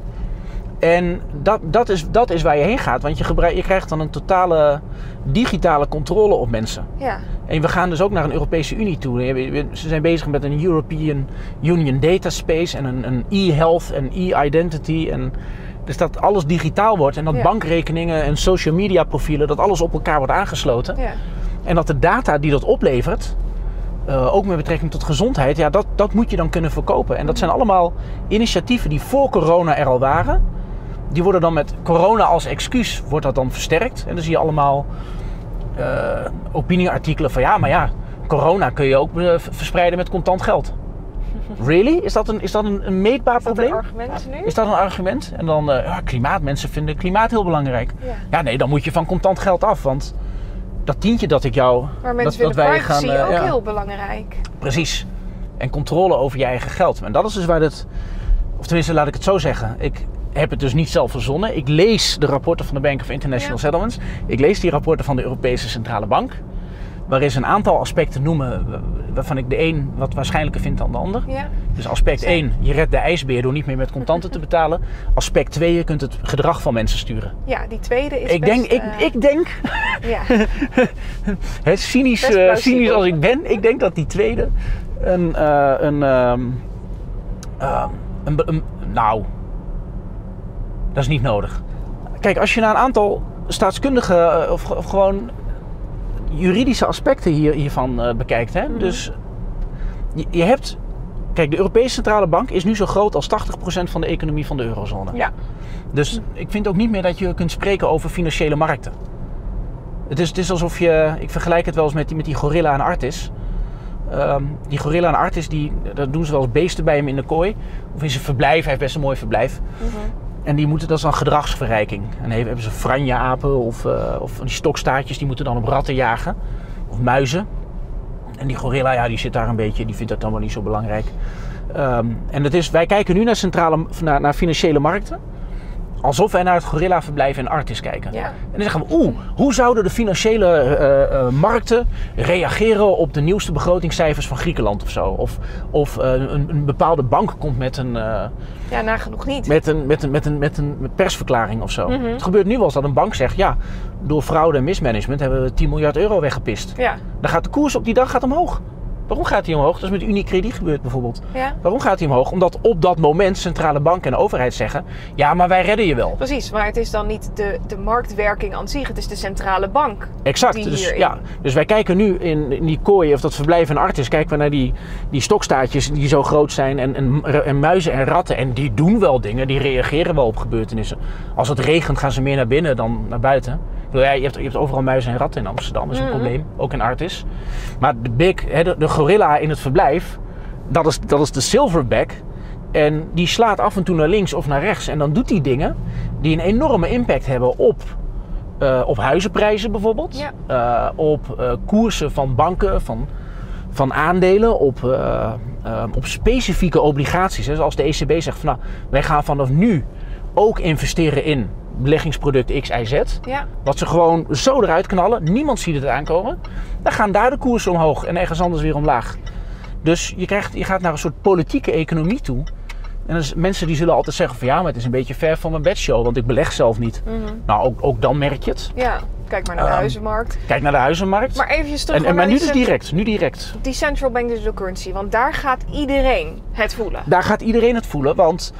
S1: En dat, dat, is, dat is waar je heen gaat. Want je, gebruik, je krijgt dan een totale digitale controle op mensen.
S2: Ja.
S1: En we gaan dus ook naar een Europese Unie toe. Ze zijn bezig met een European Union Data Space en een, een e-health en e-identity. En dus dat alles digitaal wordt en dat
S2: Ja.
S1: bankrekeningen en social media profielen, dat alles op elkaar wordt aangesloten.
S2: ja.
S1: En dat de data die dat oplevert, eh, ook met betrekking tot gezondheid, ja, dat, dat moet je dan kunnen verkopen. En dat zijn allemaal initiatieven die voor corona er al waren. Die worden dan met corona als excuus wordt dat dan versterkt. En dan zie je allemaal eh, opinieartikelen van ja, maar ja, corona kun je ook eh, verspreiden met contant geld. Really? Is dat een, is dat een, een meetbaar
S2: Is dat een
S1: probleem?
S2: argument nu?
S1: Is dat een argument? En dan, eh, klimaat, mensen vinden klimaat heel belangrijk.
S2: Ja.
S1: Ja, nee, dan moet je van contant geld af. Want dat tientje dat ik jou.
S2: Maar mensen
S1: dat,
S2: vinden
S1: dat wij
S2: privacy
S1: gaan,
S2: ook
S1: ja,
S2: heel belangrijk.
S1: Precies. En controle over je eigen geld. En dat is dus waar het. Of tenminste, laat ik het zo zeggen. Ik heb het dus niet zelf verzonnen. Ik lees de rapporten van de Bank of International
S2: Ja.
S1: Settlements. Ik lees die rapporten van de Europese Centrale Bank. Waarin ze een aantal aspecten noemen. waarvan ik de een wat waarschijnlijker vind dan de ander.
S2: Ja.
S1: Dus aspect 1, je redt de ijsbeer door niet meer met contanten te betalen. Aspect 2, je kunt het gedrag van mensen sturen.
S2: ja, die tweede is
S1: Ik
S2: best,
S1: denk, ik,
S2: eh,
S1: ik denk
S2: Ja.
S1: Cynisch, eh, cynisch als ik ben, ik denk dat die tweede een, eh, een, ehm, ehm, een, een- nou, dat is niet nodig. Kijk, als je naar een aantal staatskundige eh, of, of gewoon juridische aspecten hier, hiervan eh, bekijkt, hè? dus je, je hebt, kijk, de Europese Centrale Bank is nu zo groot als 80% van de economie van de eurozone.
S2: ja.
S1: Dus ik vind ook niet meer dat je kunt spreken over financiële markten. Het is, het is alsof je, ik vergelijk het wel eens met die, met die gorilla en Artis. Ehm, die gorilla en Artis, die, dat doen ze wel eens beesten bij hem in de kooi. Of in zijn verblijf, hij heeft best een mooi verblijf.
S2: Mhm.
S1: En die moeten, dat is dan gedragsverrijking. En hebben ze franje-apen of, eh, of die stokstaartjes, die moeten dan op ratten jagen. Of muizen. En die gorilla, ja, die zit daar een beetje, die vindt dat dan wel niet zo belangrijk. Ehm, en het is, wij kijken nu naar, centrale, naar financiële markten. Alsof wij naar het gorillaverblijf in Artis kijken.
S2: Ja.
S1: En dan zeggen we, oeh, hoe zouden de financiële eh, eh, markten reageren op de nieuwste begrotingscijfers van Griekenland of zo? Of, of eh, een, een bepaalde bank komt met een,
S2: ja, nagenoeg niet.
S1: met een, met een, met een, met een persverklaring of zo.
S2: Mhm.
S1: Het gebeurt nu wel eens dat een bank zegt, ja, door fraude en mismanagement hebben we 10 miljard euro weggepist.
S2: Ja.
S1: Dan gaat de koers op die dag gaat omhoog. Waarom gaat die omhoog? Dat is met Unicredit gebeurd bijvoorbeeld.
S2: ja.
S1: Waarom gaat die omhoog? Omdat op dat moment centrale bank en overheid zeggen, ja, maar wij redden je wel.
S2: Precies, maar het is dan niet de, de marktwerking aan zich, het is de centrale bank.
S1: Exact.
S2: die
S1: Dus,
S2: hierin-
S1: ja, dus wij kijken nu in, in die kooi of dat verblijf in Artis, kijken we naar die, die stokstaartjes die zo groot zijn en, en, en muizen en ratten. En die doen wel dingen, die reageren wel op gebeurtenissen. Als het regent gaan ze meer naar binnen dan naar buiten. Bedoel, ja, je, hebt, je hebt overal muizen en ratten in Amsterdam, dat is een
S2: Mhm.
S1: probleem. Ook in Artis. Maar de big, hè, de, de gorilla in het verblijf, dat is, dat is de silverback. En die slaat af en toe naar links of naar rechts. En dan doet die dingen die een enorme impact hebben op, eh, op huizenprijzen bijvoorbeeld.
S2: Ja.
S1: Eh, op eh, koersen van banken, van, van aandelen, op, op specifieke obligaties. Hè. Zoals de ECB zegt van nou, wij gaan vanaf nu ook investeren in beleggingsproduct X, Y, Z.
S2: Ja.
S1: Wat ze gewoon zo eruit knallen. Niemand ziet het aankomen. Dan gaan daar de koersen omhoog en ergens anders weer omlaag. Dus je, krijgt, je gaat naar een soort politieke economie toe. En dus mensen die zullen altijd zeggen van ja, maar het is een beetje ver van mijn bedshow, want ik beleg zelf niet.
S2: Mhm.
S1: Nou, ook, ook dan merk je het.
S2: ja, kijk maar naar de
S1: Ehm,
S2: huizenmarkt.
S1: Kijk naar de huizenmarkt.
S2: Maar eventjes terug
S1: en, en, maar nu dus direct, nu direct.
S2: die central bank digital currency, want daar gaat iedereen het voelen.
S1: Daar gaat iedereen het voelen, want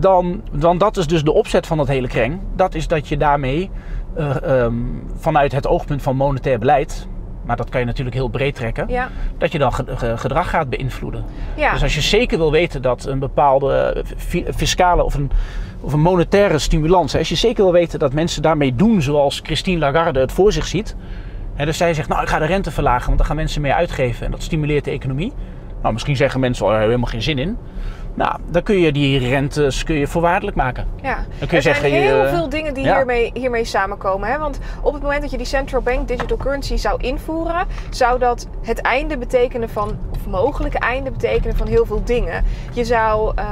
S1: dan, dan dat is dus de opzet van dat hele kreng. Dat is dat je daarmee eh, ehm, vanuit het oogpunt van monetair beleid, maar dat kan je natuurlijk heel breed trekken,
S2: Ja.
S1: dat je dan ge- ge- gedrag gaat beïnvloeden.
S2: Ja.
S1: Dus als je zeker wil weten dat een bepaalde fi- fiscale of een, of een monetaire stimulans, als je zeker wil weten dat mensen daarmee doen zoals Christine Lagarde het voor zich ziet, hè, dus zij zegt, nou ik ga de rente verlagen, want dan gaan mensen meer uitgeven en dat stimuleert de economie. Nou, misschien zeggen mensen, oh, daar hebben we helemaal geen zin in. Nou, dan kun je die rentes kun je voorwaardelijk maken.
S2: Ja,
S1: Dan kun je
S2: er zijn
S1: zeggen, je-
S2: heel veel dingen die
S1: ja.
S2: hiermee, hiermee samenkomen. Hè? Want op het moment dat je die central bank digital currency zou invoeren, zou dat het einde betekenen van, of mogelijk einde betekenen van heel veel dingen. Je zou eh,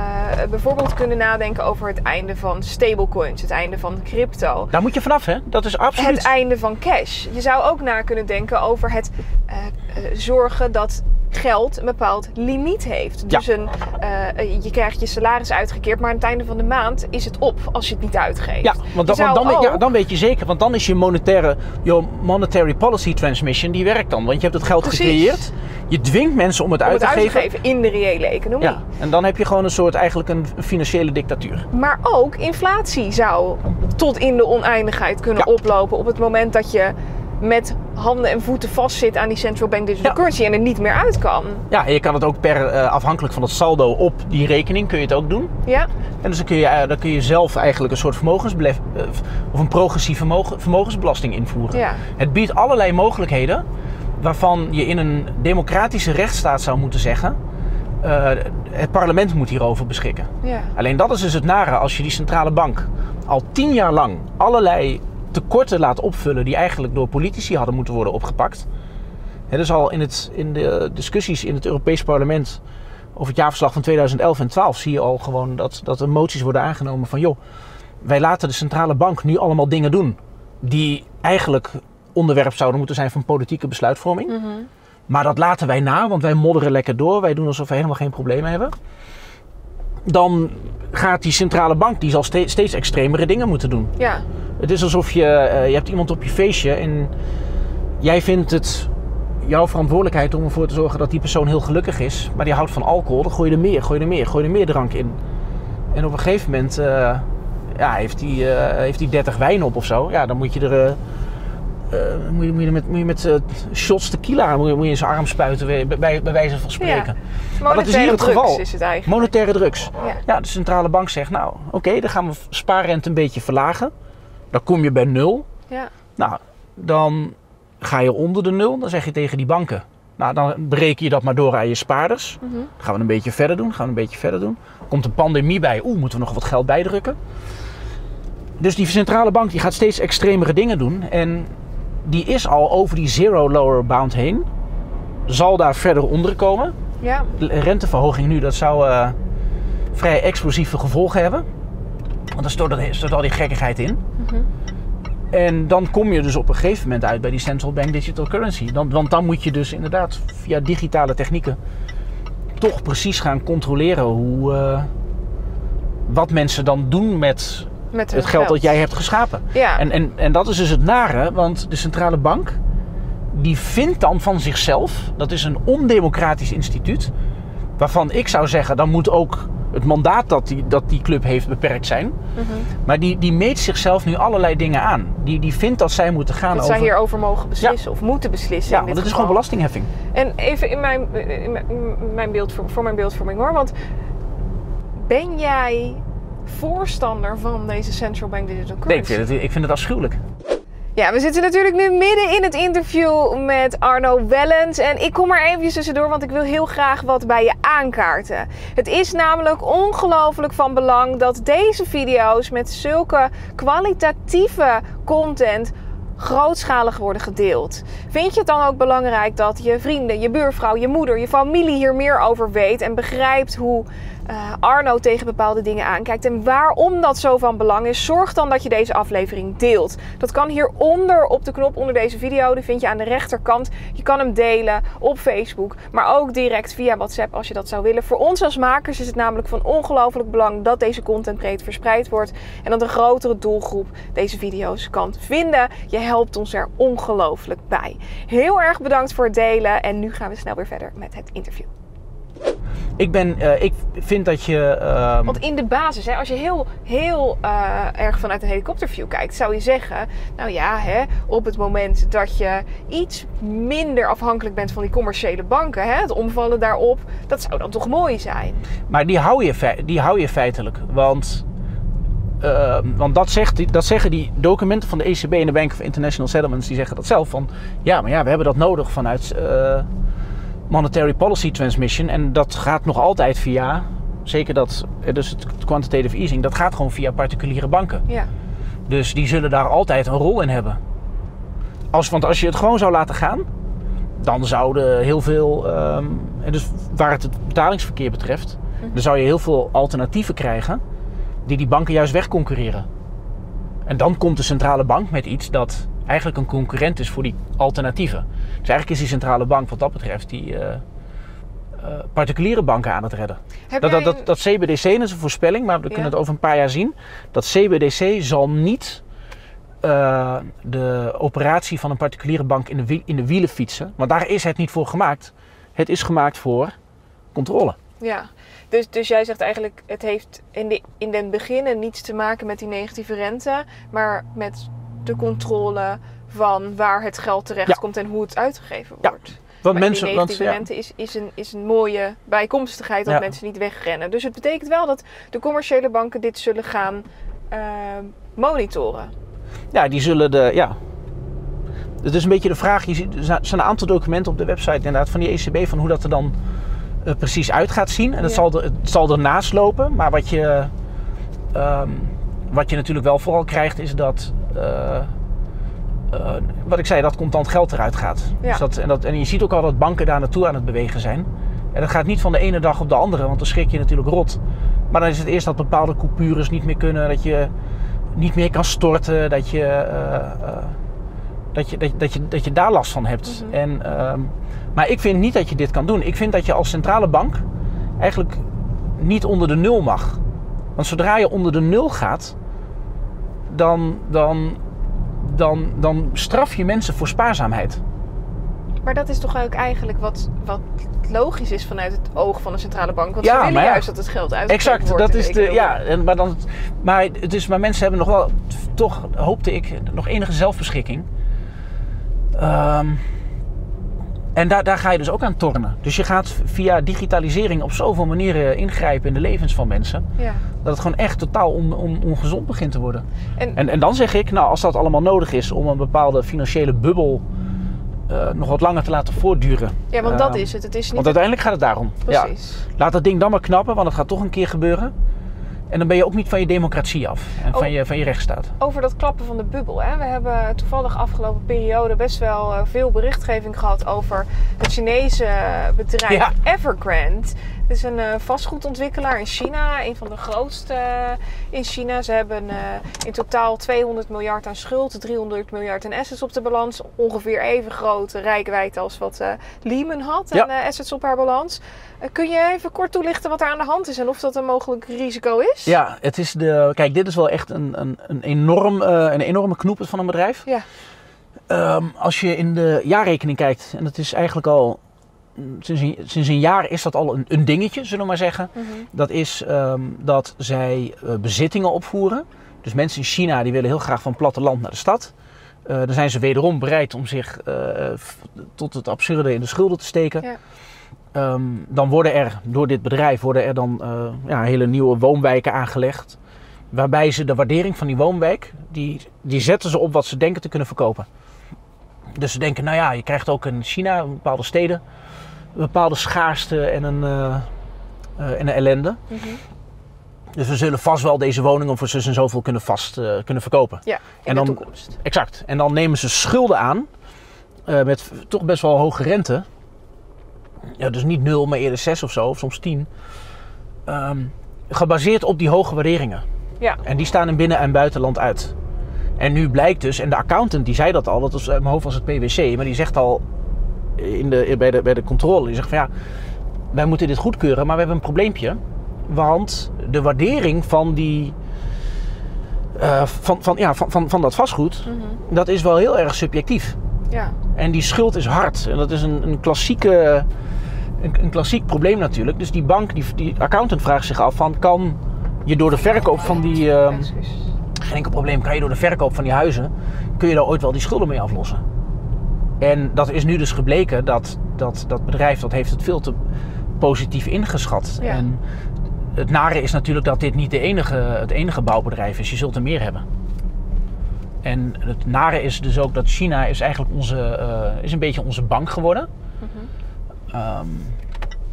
S2: bijvoorbeeld kunnen nadenken over het einde van stablecoins, het einde van crypto.
S1: Daar moet je vanaf, hè? Dat is absoluut.
S2: Het einde van cash. Je zou ook na kunnen denken over het eh, eh, zorgen dat geld een bepaald limiet heeft.
S1: Ja.
S2: Dus een, eh, je krijgt je salaris uitgekeerd, maar aan het einde van de maand is het op als je het niet uitgeeft.
S1: Ja, want dan, want ja, dan weet je zeker, want dan is je monetaire, je monetary policy transmission, die werkt dan. Want je hebt het geld
S2: Precies.
S1: gecreëerd, je dwingt mensen om het,
S2: om
S1: uit,
S2: het
S1: te
S2: uit te
S1: geven.
S2: geven in de reële economie.
S1: Ja, en dan heb je gewoon een soort, eigenlijk een financiële dictatuur.
S2: Maar ook inflatie zou tot in de oneindigheid kunnen
S1: Ja.
S2: oplopen op het moment dat je met handen en voeten vastzit aan die central bank digital
S1: Ja.
S2: currency en er niet meer uit kan.
S1: Ja, en je kan het ook per, eh, afhankelijk van het saldo op die rekening, kun je het ook doen.
S2: Ja,
S1: En dus dan kun je, dan kun je zelf eigenlijk een soort vermogensbelef, eh, of een progressieve vermogen, vermogensbelasting invoeren.
S2: Ja.
S1: Het biedt allerlei mogelijkheden waarvan je in een democratische rechtsstaat zou moeten zeggen, het parlement moet hierover beschikken.
S2: ja.
S1: Alleen dat is dus het nare als je die centrale bank al tien jaar lang allerlei tekorten laat opvullen die eigenlijk door politici hadden moeten worden opgepakt. Is al in, het, in de discussies in het Europees Parlement over het jaarverslag van 2011 en 12 zie je al gewoon dat, dat er moties worden aangenomen van joh, wij laten de centrale bank nu allemaal dingen doen die eigenlijk onderwerp zouden moeten zijn van politieke besluitvorming.
S2: Mhm.
S1: Maar dat laten wij na, want wij modderen lekker door. Wij doen alsof we helemaal geen problemen hebben. Dan gaat die centrale bank, die zal steeds, steeds extremere dingen moeten doen.
S2: ja.
S1: Het is alsof je, eh, je hebt iemand op je feestje en jij vindt het jouw verantwoordelijkheid om ervoor te zorgen dat die persoon heel gelukkig is. Maar die houdt van alcohol, dan gooi je er meer, gooi je er meer, gooi je er meer drank in. En op een gegeven moment eh, ja, heeft hij eh, heeft hij 30 wijn op of zo. Ja, dan moet je er... eh, moet, je, moet je met, moet je met eh, shots tequila moet je, moet je in zijn arm spuiten, bij, bij, bij wijze van spreken. Maar dat is hier het
S2: drugs
S1: geval.
S2: is het eigenlijk.
S1: Monetaire drugs.
S2: Ja.
S1: Ja, de centrale bank zegt, nou oké, dan gaan we spaarrente een beetje verlagen. Dan kom je bij nul.
S2: Ja.
S1: Nou, dan ga je onder de nul. Dan zeg je tegen die banken, nou dan bereken je dat maar door aan je spaarders.
S2: Mhm.
S1: Dan gaan we een beetje verder doen, gaan we een beetje verder doen. Komt een pandemie bij, oeh, moeten we nog wat geld bijdrukken. Dus die centrale bank die gaat steeds extremere dingen doen. En die is al over die zero lower bound heen. Zal daar verder onder komen.
S2: Ja.
S1: De renteverhoging nu, dat zou eh, vrij explosieve gevolgen hebben. Want daar stort, dat- stort al die gekkigheid in.
S2: Mhm.
S1: En dan kom je dus op een gegeven moment uit bij die central bank digital currency. Dan, want dan moet je dus inderdaad via digitale technieken toch precies gaan controleren hoe, eh, wat mensen dan doen met
S2: Met
S1: het geld dat jij hebt geschapen.
S2: Ja.
S1: En, en, en dat is dus het nare, want de centrale bank die vindt dan van zichzelf, dat is een ondemocratisch instituut, waarvan ik zou zeggen, dan moet ook het mandaat dat die, dat die club heeft beperkt zijn.
S2: Mhm.
S1: Maar die, die meet zichzelf nu allerlei dingen aan. Die, die vindt dat zij moeten gaan
S2: Dat
S1: over...
S2: zij hierover mogen beslissen of moeten beslissen.
S1: ja, want het is gewoon belastingheffing.
S2: En even in mijn, in mijn, in mijn beeld, voor mijn beeldvorming hoor. Want ben jij voorstander van deze central bank digital currency?
S1: Nee, ik vind, het, ik vind het afschuwelijk.
S2: Ja, we zitten natuurlijk nu midden in het interview met Arno Wellens. En ik kom er eventjes tussendoor, want ik wil heel graag wat bij je aankaarten. Het is namelijk ongelooflijk van belang dat deze video's met zulke kwalitatieve content grootschalig worden gedeeld. Vind je het dan ook belangrijk dat je vrienden, je buurvrouw, je moeder, je familie hier meer over weet en begrijpt hoe eh, Arno tegen bepaalde dingen aankijkt en waarom dat zo van belang is? Zorg dan dat je deze aflevering deelt. Dat kan hieronder op de knop onder deze video. Die vind je aan de rechterkant. Je kan hem delen op Facebook, maar ook direct via WhatsApp als je dat zou willen. Voor ons als makers is het namelijk van ongelooflijk belang dat deze content breed verspreid wordt en dat een grotere doelgroep deze video's kan vinden. Je helpt ons er ongelooflijk bij. Heel erg bedankt voor het delen en nu gaan we snel weer verder met het interview.
S1: Ik, ben, eh, ik vind dat je. ehm,
S2: Want in de basis, hè, als je heel, heel eh, erg vanuit een helikopterview kijkt, zou je zeggen: Nou ja, hè, op het moment dat je iets minder afhankelijk bent van die commerciële banken, hè, het omvallen daarop, dat zou dan toch mooi zijn?
S1: Maar die hou je, die hou je feitelijk. Want, eh, want dat, zegt, dat zeggen die documenten van de ECB en de Bank of International Settlements. Die zeggen dat zelf. Van, ja, maar ja, we hebben dat nodig vanuit eh, Monetary Policy Transmission. En dat gaat nog altijd via, zeker dat, eh, dus het quantitative easing, dat gaat gewoon via particuliere banken.
S2: Ja.
S1: Dus die zullen daar altijd een rol in hebben. Als, want als je het gewoon zou laten gaan, dan zouden heel veel, en dus waar het het betalingsverkeer betreft, dan zou je heel veel alternatieven krijgen die die banken juist wegconcurreren. En dan komt de centrale bank met iets dat eigenlijk een concurrent is voor die alternatieven. Dus eigenlijk is die centrale bank wat dat betreft die eh, eh, particuliere banken aan het redden. Dat, dat, dat, dat CBDC, dat is een voorspelling, maar we kunnen het over een paar jaar zien. Dat CBDC zal niet eh, de operatie van een particuliere bank in de, in de wielen fietsen. Want daar is het niet voor gemaakt. Het is gemaakt voor controle.
S2: Ja, dus, dus jij zegt eigenlijk, het heeft in, de, in den beginnen niets te maken met die negatieve rente, maar met de controle van waar het geld terecht komt en hoe het uitgegeven wordt.
S1: Want
S2: maar
S1: mensen,
S2: die
S1: want, ja,
S2: rente is, is, een, is een mooie bijkomstigheid dat
S1: Ja.
S2: mensen niet wegrennen. Dus het betekent wel dat de commerciële banken dit zullen gaan eh, monitoren.
S1: ja, die zullen de. Ja. Het is een beetje de vraag. Je ziet, er zijn een aantal documenten op de website inderdaad, van die ECB van hoe dat er dan eh, precies uit gaat zien. En het,
S2: Ja.
S1: zal er, het zal ernaast lopen. Maar wat je, ehm, wat je natuurlijk wel vooral krijgt is dat. Eh, eh, wat ik zei, dat contant geld eruit gaat.
S2: Ja.
S1: Dus dat, en, dat, en je ziet ook al dat banken daar naartoe aan het bewegen zijn. En dat gaat niet van de ene dag op de andere, want dan schrik je natuurlijk rot. Maar dan is het eerst dat bepaalde coupures niet meer kunnen, dat je niet meer kan storten, dat je, eh, dat je, dat, dat je, dat je daar last van hebt.
S2: Mhm.
S1: en, ehm, maar ik vind niet dat je dit kan doen. Ik vind dat je als centrale bank eigenlijk niet onder de nul mag. Want zodra je onder de nul gaat, dan, dan, dan, dan straf je mensen voor spaarzaamheid.
S2: Maar dat is toch ook eigenlijk wat, wat logisch is vanuit het oog van de centrale bank. Want
S1: Ja,
S2: ze willen
S1: ja.
S2: juist dat het geld uitgegeven
S1: Exact,
S2: wordt.
S1: dat is de. Ja, en, maar, dan, maar, het is, maar mensen hebben nog wel, toch hoopte ik, nog enige zelfbeschikking. Ehm, en daar, daar ga je dus ook aan tornen. Dus je gaat via digitalisering op zoveel manieren ingrijpen in de levens van mensen.
S2: Ja.
S1: Dat het gewoon echt totaal on, on- ongezond begint te worden.
S2: En,
S1: En, en dan zeg ik, nou, als dat allemaal nodig is om een bepaalde financiële bubbel eh, nog wat langer te laten voortduren.
S2: ja, want dat
S1: Ehm,
S2: is het. Het is niet...
S1: Want uiteindelijk gaat het daarom. Ja.
S2: Precies.
S1: Laat dat ding dan maar knappen, want het gaat toch een keer gebeuren. En dan ben je ook niet van je democratie af en van,
S2: Oh.
S1: je, van je rechtsstaat.
S2: Over dat klappen van de bubbel. Hè? We hebben toevallig afgelopen periode best wel eh, veel berichtgeving gehad over het Chinese bedrijf
S1: Ja.
S2: Evergrande. Het is een eh, vastgoedontwikkelaar in China, een van de grootste eh, in China. Ze hebben eh, in totaal 200 miljard aan schuld, 300 miljard aan assets op de balans. Ongeveer even grote rijkwijd als wat eh, Lehman had aan
S1: Ja.
S2: assets op haar balans. Kun je even kort toelichten wat er aan de hand is en of dat een mogelijk risico is?
S1: Ja, het is de. Kijk, dit is wel echt een, een, een, enorm, een enorme knoepert van een bedrijf.
S2: Ja.
S1: Ehm, als je in de jaarrekening kijkt, en dat is eigenlijk al. Sinds een, sinds een jaar is dat al een, een dingetje, zullen we maar zeggen.
S2: Mhm.
S1: Dat is ehm, dat zij eh, bezittingen opvoeren. Dus mensen in China die willen heel graag van platteland naar de stad. Eh, dan zijn ze wederom bereid om zich eh, tot het absurde in de schulden te steken.
S2: Ja.
S1: Ehm, dan worden er door dit bedrijf worden er dan ja, hele nieuwe woonwijken aangelegd. Waarbij ze de waardering van die woonwijk, die, die zetten ze op wat ze denken te kunnen verkopen. Dus ze denken, nou ja, je krijgt ook in China, in bepaalde steden, bepaalde schaarste en een, eh, eh, en een ellende.
S2: Mhm.
S1: Dus we zullen vast wel deze woningen voor zus en zoveel kunnen, vast, eh, kunnen verkopen.
S2: Ja, in
S1: En
S2: de
S1: dan-
S2: toekomst.
S1: Exact. En dan nemen ze schulden aan met toch best wel hoge rente. Ja, dus niet 0, maar eerder 6 of zo, of soms 10. Ehm, gebaseerd op die hoge waarderingen.
S2: Ja.
S1: En die staan in binnen- en buitenland uit. En nu blijkt dus, en de accountant die zei dat al, dat was mijn hoofd was het PwC, maar die zegt al in de, bij, de, bij de controle, die zegt van ja, wij moeten dit goedkeuren, maar we hebben een probleempje. Want de waardering van die, eh, van, van, ja, van, van, van dat vastgoed,
S2: Mhm.
S1: dat is wel heel erg subjectief.
S2: Ja.
S1: En die schuld is hard. En dat is een, een klassieke een, een klassiek probleem natuurlijk. Dus die bank, die, die accountant vraagt zich af van... kan je door de verkoop van die...
S2: Excuus.
S1: geen enkel probleem, kan je door de verkoop van die huizen... kun je daar ooit wel die schulden mee aflossen. En dat is nu dus gebleken dat dat, dat bedrijf... dat heeft het veel te positief ingeschat.
S2: Ja.
S1: En het nare is natuurlijk dat dit niet de enige, het enige bouwbedrijf is. Je zult er meer hebben. En het nare is dus ook dat China is eigenlijk onze, eh, is een beetje onze bank geworden. Ehm,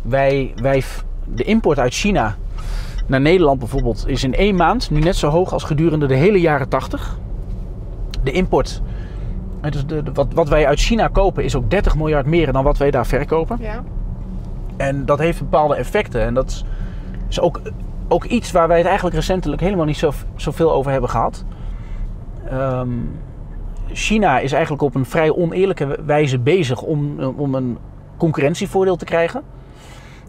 S1: wij, wij, de import uit China naar Nederland bijvoorbeeld is in één maand nu net zo hoog als gedurende de hele jaren 80. De import, dus de, de- wat, wat wij uit China kopen, is ook 30 miljard meer dan wat wij daar verkopen.
S2: Ja.
S1: En dat heeft bepaalde effecten. En dat is- is ook, ook iets waar wij het eigenlijk recentelijk helemaal niet zo, zoveel over hebben gehad. Ehm, China is eigenlijk op een vrij oneerlijke wijze bezig om, om een concurrentievoordeel te krijgen.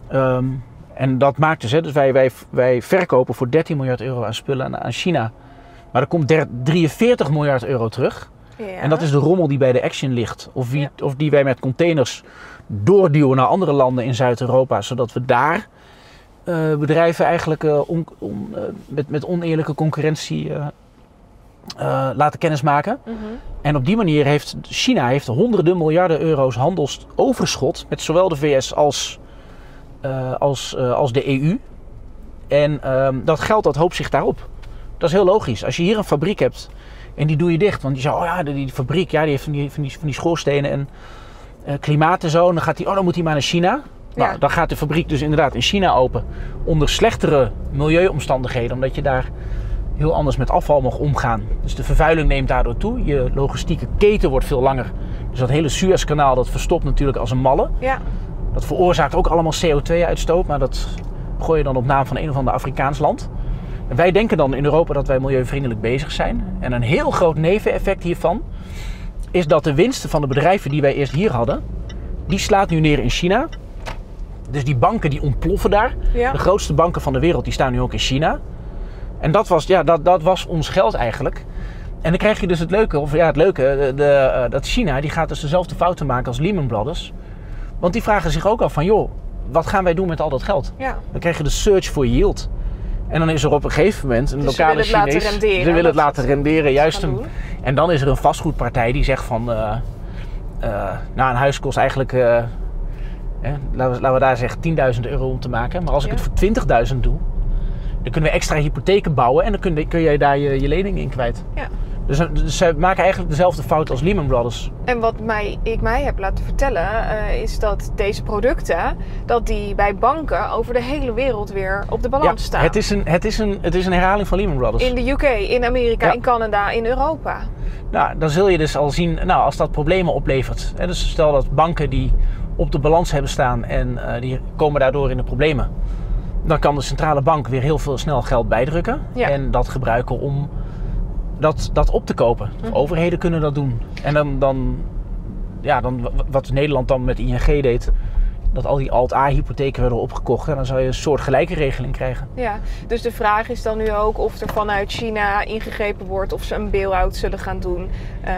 S1: Ehm, en dat maakt dus, hè, dus wij, wij, wij verkopen voor 13 miljard euro aan spullen aan, aan China. Maar er komt der- 43 miljard euro terug.
S2: Ja.
S1: En dat is de rommel die bij de Action ligt. Of, wie,
S2: Ja.
S1: of die wij met containers doorduwen naar andere landen in Zuid-Europa. Zodat we daar eh, bedrijven eigenlijk eh, on- on- eh, met, met oneerlijke concurrentie laten kennismaken.
S2: Mhm.
S1: En op die manier heeft China heeft honderden miljarden euro's handelsoverschot met zowel de VS als, als, als de EU. En ehm, dat geld dat hoopt zich daarop. Dat is heel logisch. Als je hier een fabriek hebt en die doe je dicht. Want je zou, oh ja, die, fabriek ja, die heeft van die, van die, van die schoorstenen en eh, klimaat en zo. En dan gaat die, oh dan moet hij maar naar China. Nou,
S2: Ja.
S1: dan gaat de fabriek dus inderdaad in China open. Onder slechtere milieuomstandigheden. Omdat je daar heel anders met afval mag omgaan. Dus de vervuiling neemt daardoor toe. Je logistieke keten wordt veel langer. Dus dat hele Suezkanaal dat verstopt natuurlijk als een malle.
S2: Ja.
S1: Dat veroorzaakt ook allemaal CO2-uitstoot. Maar dat gooi je dan op naam van een of ander Afrikaans land. Wij denken dan in Europa dat wij milieuvriendelijk bezig zijn. En een heel groot neveneffect hiervan is dat de winsten van de bedrijven die wij eerst hier hadden, die slaat nu neer in China. Dus die banken die ontploffen daar.
S2: Ja.
S1: De grootste banken van de wereld die staan nu ook in China. En dat was, ja, dat, dat was ons geld eigenlijk. En dan krijg je dus het leuke, of ja, het leuke, de, de, eh, dat China die gaat dus dezelfde fouten maken als Lehman Brothers. Want die vragen zich ook af van, joh, wat gaan wij doen met al dat geld?
S2: Ja.
S1: Dan krijg je de search for yield. En dan is er op een gegeven moment een
S2: Dus ze
S1: lokale
S2: laten
S1: Chinees...
S2: renderen,
S1: Ze willen het laten
S2: ze
S1: renderen, juist. Een,
S2: doen.
S1: en dan is er een vastgoedpartij die zegt van... eh, nou, een huis kost eigenlijk... eh, laten, we, laten we daar zeggen 10.000 euro om te maken. Maar als ik
S2: Ja.
S1: het voor 20.000 doe... dan kunnen we extra hypotheken bouwen... en dan kun, je- kun jij daar je, je lening in kwijt.
S2: Ja.
S1: Dus, eh, dus ze maken eigenlijk dezelfde fout als Lehman Brothers.
S2: En wat mij, ik mij heb laten vertellen, eh, is dat deze producten, dat die bij banken over de hele wereld weer op de balans staan.
S1: het, is een, het, is een, het is een herhaling van Lehman Brothers.
S2: In de UK, in Amerika,
S1: Ja.
S2: in Canada, in Europa.
S1: Nou, dan zul je dus al zien, nou, als dat problemen oplevert. Hè, dus stel dat banken die op de balans hebben staan en eh, die komen daardoor in de problemen. Dan kan de centrale bank weer heel veel snel geld bijdrukken.
S2: Ja.
S1: En dat gebruiken om dat, dat op te kopen.
S2: Mhm.
S1: Overheden kunnen dat doen. En dan, dan, ja, dan, wat Nederland dan met ING deed, dat al die Alt-A-hypotheken werden opgekocht. En dan zou je een soort gelijke regeling krijgen.
S2: Ja, dus de vraag is dan nu ook of er vanuit China ingegrepen wordt of ze een bail-out zullen gaan doen. Eh,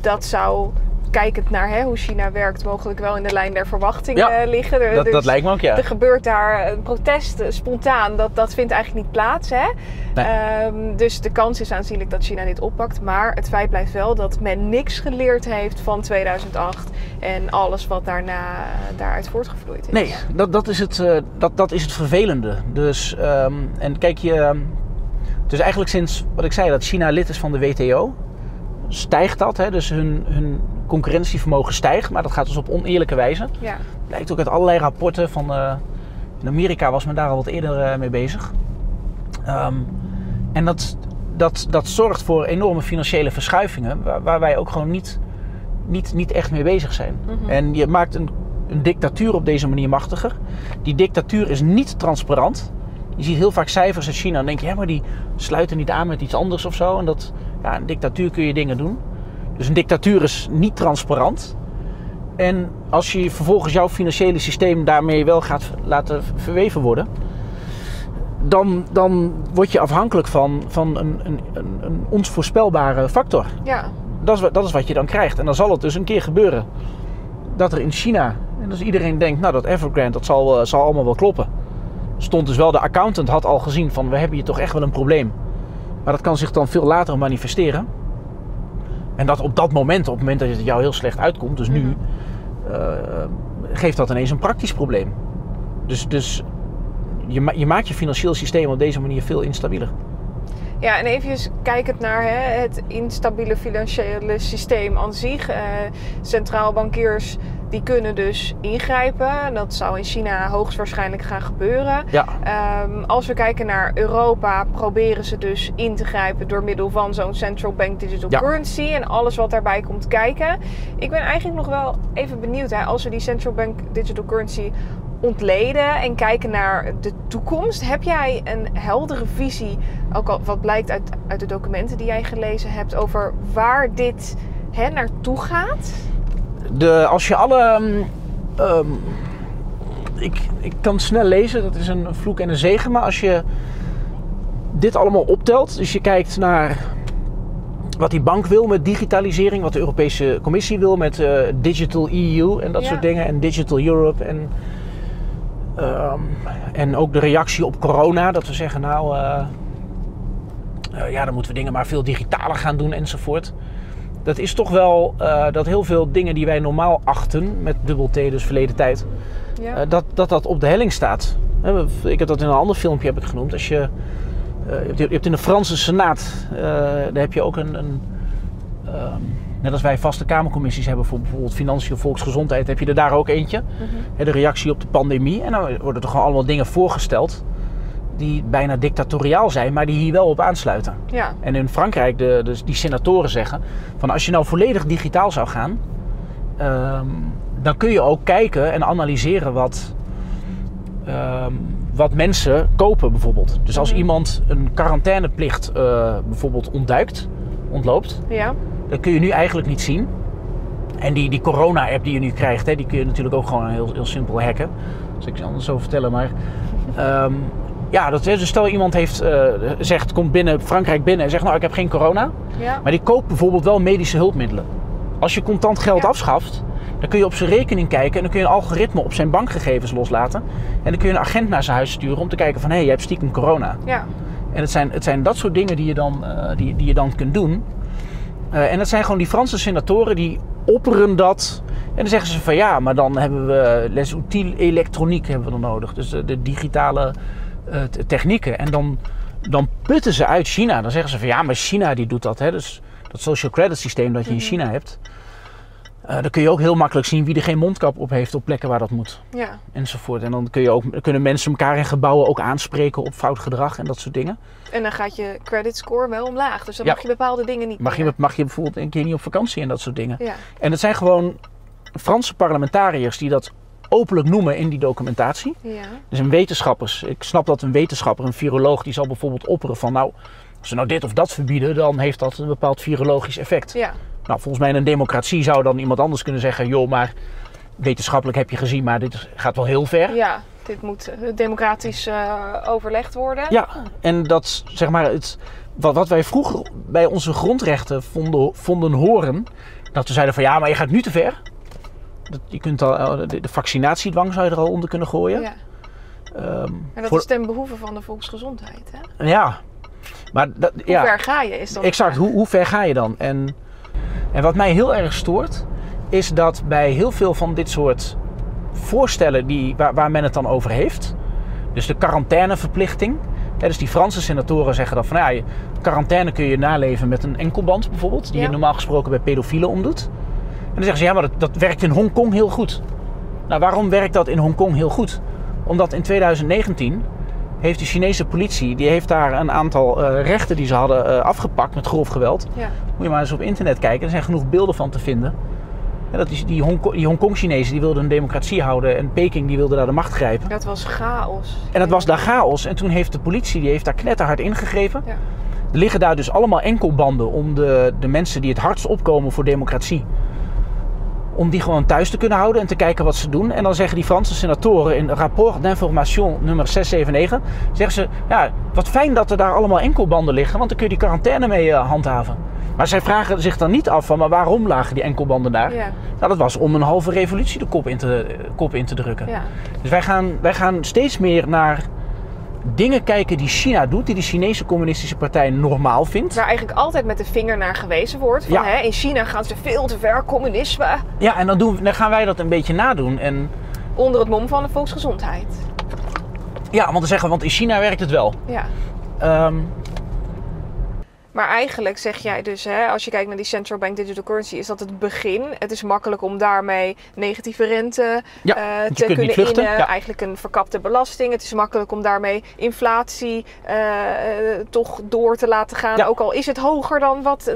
S2: dat zou, kijkend naar hè, hoe China werkt, mogelijk wel in de lijn der verwachtingen
S1: Ja,
S2: liggen. Er,
S1: Dat,
S2: er
S1: dat lijkt me ook, ja.
S2: Er gebeurt daar een protest eh, spontaan. Dat, dat vindt eigenlijk niet plaats. Hè?
S1: Nee.
S2: Ehm, dus de kans is aanzienlijk dat China dit oppakt. Maar het feit blijft wel dat men niks geleerd heeft van 2008 en alles wat daarna eh, daaruit voortgevloeid is.
S1: Nee, dat, dat, is, het, eh, dat, dat is het vervelende. Dus, ehm, en kijk je, dus eigenlijk sinds wat ik zei, dat China lid is van de WTO, stijgt dat. Hè? Dus hun, hun concurrentievermogen stijgt, maar dat gaat dus op oneerlijke wijze.
S2: Ja,
S1: Blijkt ook uit allerlei rapporten van, eh, in Amerika was men daar al wat eerder eh, mee bezig. Ehm, en dat, dat, dat zorgt voor enorme financiële verschuivingen, waar, waar wij ook gewoon niet, niet, niet echt mee bezig zijn.
S2: Mhm.
S1: En je maakt een, een dictatuur op deze manier machtiger. Die dictatuur is niet transparant. Je ziet heel vaak cijfers uit China en dan denk je, ja, maar die sluiten niet aan met iets anders of zo. En dat, ja, een dictatuur kun je dingen doen. Dus een dictatuur is niet transparant. En als je vervolgens jouw financiële systeem daarmee wel gaat laten verweven worden, dan, dan word je afhankelijk van, van een, een, een, een onvoorspelbare factor.
S2: ja,
S1: Dat is, wat- dat is wat je dan krijgt. En dan zal het dus een keer gebeuren dat er in China En dus iedereen denkt, nou dat Evergrande, dat zal, eh, zal allemaal wel kloppen. Stond dus wel, de accountant had al gezien van, we hebben hier toch echt wel een probleem. Maar dat kan zich dan veel later manifesteren. En dat op dat moment, op het moment dat het jou heel slecht uitkomt, dus nu, eh, geeft dat ineens een praktisch probleem. Dus, dus je, je maakt je financieel systeem op deze manier veel instabieler.
S2: Ja, en even kijkend naar hè, het instabiele financiële systeem aan zich. Eh, centraal bankiers die kunnen dus ingrijpen. Dat zou in China hoogstwaarschijnlijk gaan gebeuren.
S1: Ja,
S2: Ehm, als we kijken naar Europa, proberen ze dus in te grijpen door middel van zo'n central bank digital
S1: Ja.
S2: currency en alles wat daarbij komt kijken. Ik ben eigenlijk nog wel even benieuwd, hè, als we die central bank digital currency ontleden en kijken naar de toekomst, heb jij een heldere visie, ook al wat blijkt uit, uit de documenten die jij gelezen hebt, over waar dit hè, naartoe gaat?
S1: De, als je alle. ehm, ehm, ik, ik kan snel lezen, dat is een vloek en een zegen. Maar als je dit allemaal optelt, dus je kijkt naar wat die bank wil met digitalisering, wat de Europese Commissie wil met eh, Digital EU en dat
S2: Ja.
S1: soort dingen, en Digital Europe. En, ehm, en ook de reactie op corona, dat we zeggen, nou. eh, eh, ja, dan moeten we dingen maar veel digitaler gaan doen enzovoort dat is toch wel eh, dat heel veel dingen die wij normaal achten, met dubbel T, dus verleden tijd,
S2: Ja.
S1: eh, dat, dat dat op de helling staat. Ik heb dat in een ander filmpje heb ik genoemd. Als je, eh, je, hebt, je hebt in de Franse Senaat, daar heb je ook een, een ehm, net als wij vaste kamercommissies hebben voor bijvoorbeeld financiën of volksgezondheid, heb je er daar ook eentje. Hè, de reactie op de pandemie. En dan worden er gewoon allemaal dingen voorgesteld die bijna dictatoriaal zijn, maar die hier wel op aansluiten.
S2: ja.
S1: En in Frankrijk, de, dus die senatoren zeggen: van als je nou volledig digitaal zou gaan, ehm, dan kun je ook kijken en analyseren wat, ehm, wat mensen kopen, bijvoorbeeld. Dus als
S2: Mhm.
S1: iemand een quarantaineplicht eh, bijvoorbeeld ontduikt, ontloopt,
S2: ja.
S1: dat kun je nu eigenlijk niet zien. En die, die corona-app die je nu krijgt, hè, die kun je natuurlijk ook gewoon heel, heel simpel hacken. Als ik het anders zo vertellen, maar. ehm, ja, dat, is- dus stel iemand heeft, eh, zegt, komt binnen Frankrijk binnen en zegt: Nou, ik heb geen corona.
S2: ja.
S1: Maar die koopt bijvoorbeeld wel medische hulpmiddelen. Als je contant geld
S2: Ja.
S1: afschaft, dan kun je op zijn rekening kijken en dan kun je een algoritme op zijn bankgegevens loslaten. En dan kun je een agent naar zijn huis sturen om te kijken: van hé, hey, je hebt stiekem corona.
S2: ja.
S1: En het zijn, het zijn dat soort dingen die je dan, eh, die, die je dan kunt doen. Eh, en dat zijn gewoon die Franse senatoren die opperen dat. En dan zeggen ze van ja, maar dan hebben we les outils elektroniek hebben we dan nodig. Dus de, de digitale eh, technieken. En dan, dan putten ze uit China. Dan zeggen ze van ja, maar China die doet dat. Hè? Dus dat social credit systeem dat je in China hebt. eh, dan kun je ook heel makkelijk zien wie er geen mondkap op heeft op plekken waar dat moet.
S2: ja.
S1: Enzovoort. En dan kun je ook, kunnen mensen elkaar in gebouwen ook aanspreken op fout gedrag en dat soort dingen.
S2: En dan gaat je credit score wel omlaag. Dus dan
S1: Ja.
S2: mag je bepaalde dingen niet
S1: Mag je, mag je bijvoorbeeld een keer niet op vakantie en dat soort dingen.
S2: Ja.
S1: En het zijn gewoon Franse parlementariërs die dat openlijk noemen in die documentatie.
S2: Ja.
S1: Dus een wetenschappers. Ik snap dat een wetenschapper, een viroloog, die zal bijvoorbeeld opperen van nou, als we nou dit of dat verbieden, dan heeft dat een bepaald virologisch effect.
S2: Ja.
S1: Nou, volgens mij in een democratie zou dan iemand anders kunnen zeggen, joh, maar wetenschappelijk heb je gezien, maar dit gaat wel heel ver.
S2: ja, dit moet eh, democratisch eh, overlegd worden.
S1: Ja, en dat zeg maar het, wat, wat wij vroeger bij onze grondrechten vonden, vonden horen, dat we zeiden van ja, maar je gaat nu te ver. Je kunt al, eh, de, de vaccinatiedwang zou je er al onder kunnen gooien.
S2: Ja.
S1: Ehm,
S2: En dat
S1: voor-
S2: is ten behoeve van de volksgezondheid. Hè?
S1: ja, maar dat,
S2: Hoe
S1: ja,
S2: ver ga je is dan
S1: exact. Hoe, hoe ver ga je dan? En, en wat mij heel erg stoort, is dat bij heel veel van dit soort voorstellen die, waar, waar men het dan over heeft, dus de quarantaineverplichting. Hè, dus die Franse senatoren zeggen dat van ja, je- quarantaine kun je naleven met een enkelband bijvoorbeeld, die
S2: Ja.
S1: je normaal gesproken bij pedofielen omdoet. En dan zeggen ze ja, maar dat, dat werkt in Hongkong heel goed. Nou, waarom werkt dat in Hongkong heel goed? Omdat in 2019 heeft de Chinese politie, die heeft daar een aantal eh, rechten die ze hadden eh, afgepakt met grof geweld.
S2: Ja.
S1: Moet je maar eens op internet kijken, er zijn genoeg beelden van te vinden. Ja, dat is die, Hongko- die Hongkong-Chinezen die wilden een democratie houden en Peking die wilde daar de macht grijpen.
S2: Dat was chaos.
S1: En het was daar chaos. En toen heeft de politie die heeft daar knetterhard ingegrepen.
S2: Ja.
S1: Er liggen daar dus allemaal enkelbanden om de, de mensen die het hardst opkomen voor democratie. Om die gewoon thuis te kunnen houden en te kijken wat ze doen. En dan zeggen die Franse senatoren in rapport d'information nummer 679, zeggen ze, ja, wat fijn dat er daar allemaal enkelbanden liggen, want dan kun je die quarantaine mee eh, handhaven. Maar zij vragen zich dan niet af van, maar waarom lagen die enkelbanden daar?
S2: Ja.
S1: Nou, dat was om een halve revolutie de kop in te, eh, kop in te drukken.
S2: Ja.
S1: Dus wij gaan, wij gaan steeds meer naar dingen kijken die China doet, die de Chinese Communistische Partij normaal vindt.
S2: Waar eigenlijk altijd met de vinger naar gewezen wordt. Van,
S1: Ja.
S2: hè, in China gaan ze veel te ver, communisme.
S1: Ja, en dan, doen, dan gaan wij dat een beetje nadoen. En
S2: Onder het mom van de volksgezondheid.
S1: ja, want dan zeggen want in China werkt het wel.
S2: Ja.
S1: Ehm,
S2: Maar eigenlijk zeg jij dus, hè, als je kijkt naar die central bank digital currency, is dat het begin. Het is makkelijk om daarmee negatieve rente
S1: Ja,
S2: eh, te kunnen
S1: vluchten,
S2: innen.
S1: ja.
S2: Eigenlijk een verkapte belasting. Het is makkelijk om daarmee inflatie eh, eh, toch door te laten gaan.
S1: Ja.
S2: Ook al is het hoger dan wat,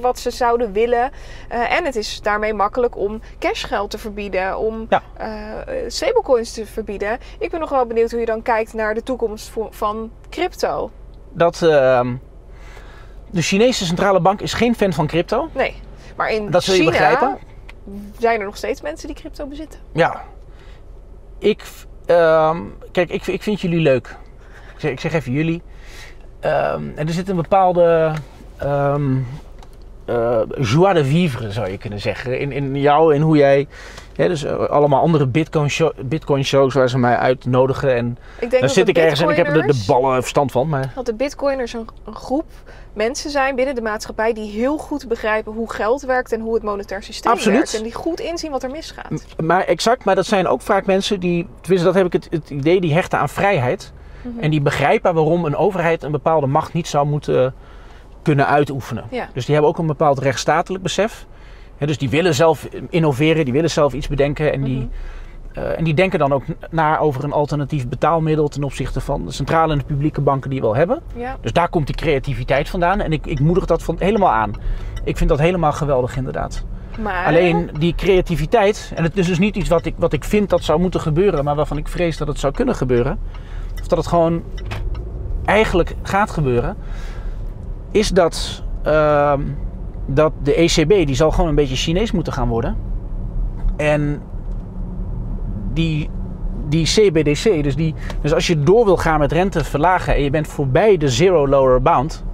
S2: wat ze zouden willen. En het is daarmee makkelijk om cashgeld te verbieden, om stablecoins te verbieden. Ik ben nog wel benieuwd hoe je dan kijkt naar de toekomst van crypto.
S1: dat, ehm, de Chinese centrale bank is geen fan van crypto.
S2: Nee, maar in
S1: Dat zul je
S2: China
S1: begrijpen.
S2: zijn er nog steeds mensen die crypto bezitten.
S1: Ja. Ik, ehm, kijk, ik, ik vind jullie leuk. Ik zeg, ik zeg even jullie. Ehm, en er zit een bepaalde eh, joie de vivre, zou je kunnen zeggen. In, in jou en hoe jij... Dus eh, allemaal andere bitcoin, show, bitcoin shows waar ze mij uitnodigen. En dan
S2: dat
S1: zit ik ergens en ik heb er de, ballen verstand van. Maar
S2: Dat de bitcoiners een, een groep mensen zijn binnen de maatschappij die heel goed begrijpen hoe geld werkt en hoe het monetair systeem
S1: Absoluut.
S2: werkt. En die goed inzien wat er misgaat.
S1: Maar exact, maar dat zijn ook vaak mensen die, tenminste dat heb ik het, het idee, die hechten aan vrijheid.
S2: Mhm.
S1: En die begrijpen waarom een overheid een bepaalde macht niet zou moeten kunnen uitoefenen.
S2: Ja.
S1: Dus die hebben ook een bepaald rechtsstatelijk besef. Dus die willen zelf innoveren, die willen zelf iets bedenken. En die, eh, en die denken dan ook na over een alternatief betaalmiddel ten opzichte van de centrale en de publieke banken die we wel hebben.
S2: Ja.
S1: Dus daar komt die creativiteit vandaan. En ik, ik moedig dat van, helemaal aan. Ik vind dat helemaal geweldig inderdaad.
S2: Maar
S1: Alleen die creativiteit, en het is dus niet iets wat ik, wat ik vind dat zou moeten gebeuren, maar waarvan ik vrees dat het zou kunnen gebeuren, of dat het gewoon eigenlijk gaat gebeuren, is dat, ehm, dat de ECB, die zal gewoon een beetje Chinees moeten gaan worden. En die, die CBDC, dus, die, dus als je door wil gaan met rente verlagen en je bent voorbij de zero lower bound,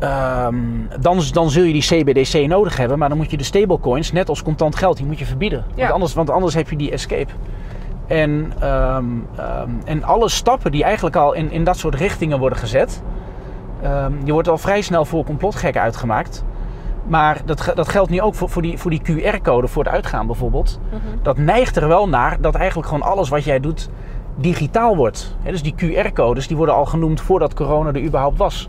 S1: Ehm, dan, dan zul je die CBDC nodig hebben, maar dan moet je de stablecoins, net als contant geld, die moet je verbieden.
S2: Ja.
S1: Want, anders, want anders heb je die escape. En, ehm, ehm, en alle stappen die eigenlijk al in, in dat soort richtingen worden gezet, ehm, je wordt al vrij snel voor complotgek uitgemaakt. Maar dat, dat geldt nu ook voor, voor die, voor die QR-code voor het uitgaan bijvoorbeeld.
S2: Mhm.
S1: Dat neigt er wel naar dat eigenlijk gewoon alles wat jij doet digitaal wordt. Dus die QR-codes die worden al genoemd voordat corona er überhaupt was.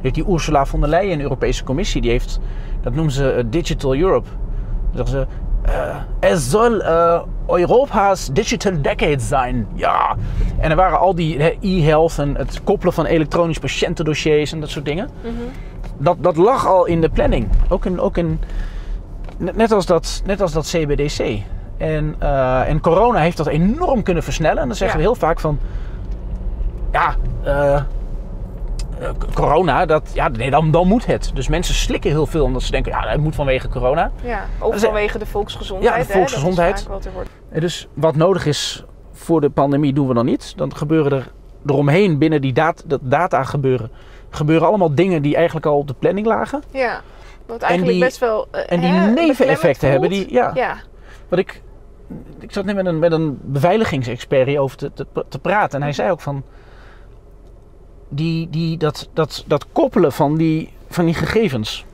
S1: heeft die Ursula von der Leyen, de Europese Commissie, die heeft, dat noemen ze eh, Digital Europe. Zeggen ze, eh, er zal eh, Europa's Digital Decade zijn. Ja. En er waren al die e-health en het koppelen van elektronisch patiëntendossiers en dat soort dingen.
S2: Mhm.
S1: Dat, dat lag al in de planning. Ook in, ook in net, als dat, net als dat CBDC. En, eh, en corona heeft dat enorm kunnen versnellen. En dan zeggen
S2: Ja.
S1: we heel vaak van... Ja, eh, eh, corona, dat, ja, nee, dan, dan moet het. Dus mensen slikken heel veel omdat ze denken... Ja, het moet vanwege corona.
S2: Ja, ook vanwege de volksgezondheid.
S1: Ja, de
S2: dat
S1: volksgezondheid.
S2: wat er wordt.
S1: Dus wat nodig is voor de pandemie doen we dan niet. Dan gebeuren er eromheen binnen die dat, dat data gebeuren... gebeuren allemaal dingen die eigenlijk al op de planning lagen.
S2: Ja, wat eigenlijk
S1: die-
S2: best wel. eh,
S1: En die
S2: hè,
S1: neveneffecten hebben die... Ja.
S2: Ja,
S1: Wat ik, ik zat net met een, met een beveiligingsexpert hierover te, te, te praten. En hij zei ook van... Die, die, dat, dat, dat koppelen van die, van die gegevens.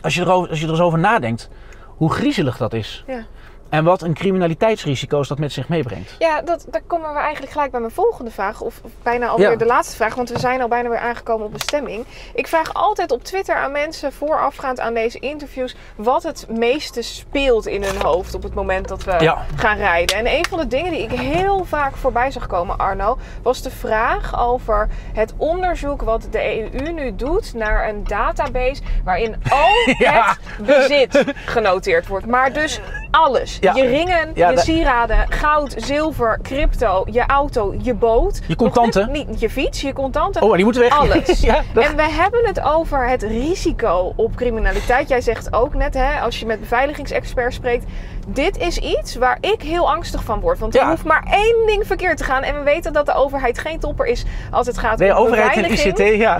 S1: Als je, erover, als je er eens over nadenkt. Hoe griezelig dat is.
S2: Ja.
S1: En wat een criminaliteitsrisico's dat met zich meebrengt.
S2: ja dat, daar komen we eigenlijk gelijk bij mijn volgende vraag. Of, bijna alweer
S1: Ja.
S2: de laatste vraag, want we zijn al bijna weer aangekomen op bestemming. Ik vraag altijd op Twitter aan mensen voorafgaand aan deze interviews. wat het meeste speelt in hun hoofd op het moment dat we
S1: Ja.
S2: gaan rijden. En een van de dingen die ik heel vaak voorbij zag komen, Arno, was de vraag over het onderzoek wat de EU nu doet naar een database waarin al
S1: Ja.
S2: het bezit genoteerd wordt. Maar dus alles.
S1: Ja.
S2: Je ringen,
S1: Ja,
S2: je sieraden, goud, zilver, crypto, je auto, je boot.
S1: Je contanten.
S2: Niet je fiets, je contanten.
S1: Oh, die moeten weg.
S2: Alles.
S1: ja, dat-
S2: En we hebben het over het risico op criminaliteit. Jij zegt ook net, hè, als je met beveiligingsexperts spreekt. Dit is iets waar ik heel angstig van word. Want er hoeft maar één ding verkeerd te gaan. En we weten dat de overheid geen topper is als het gaat
S1: Nee,
S2: om
S1: overheid en
S2: beveiliging.
S1: ICT, ja.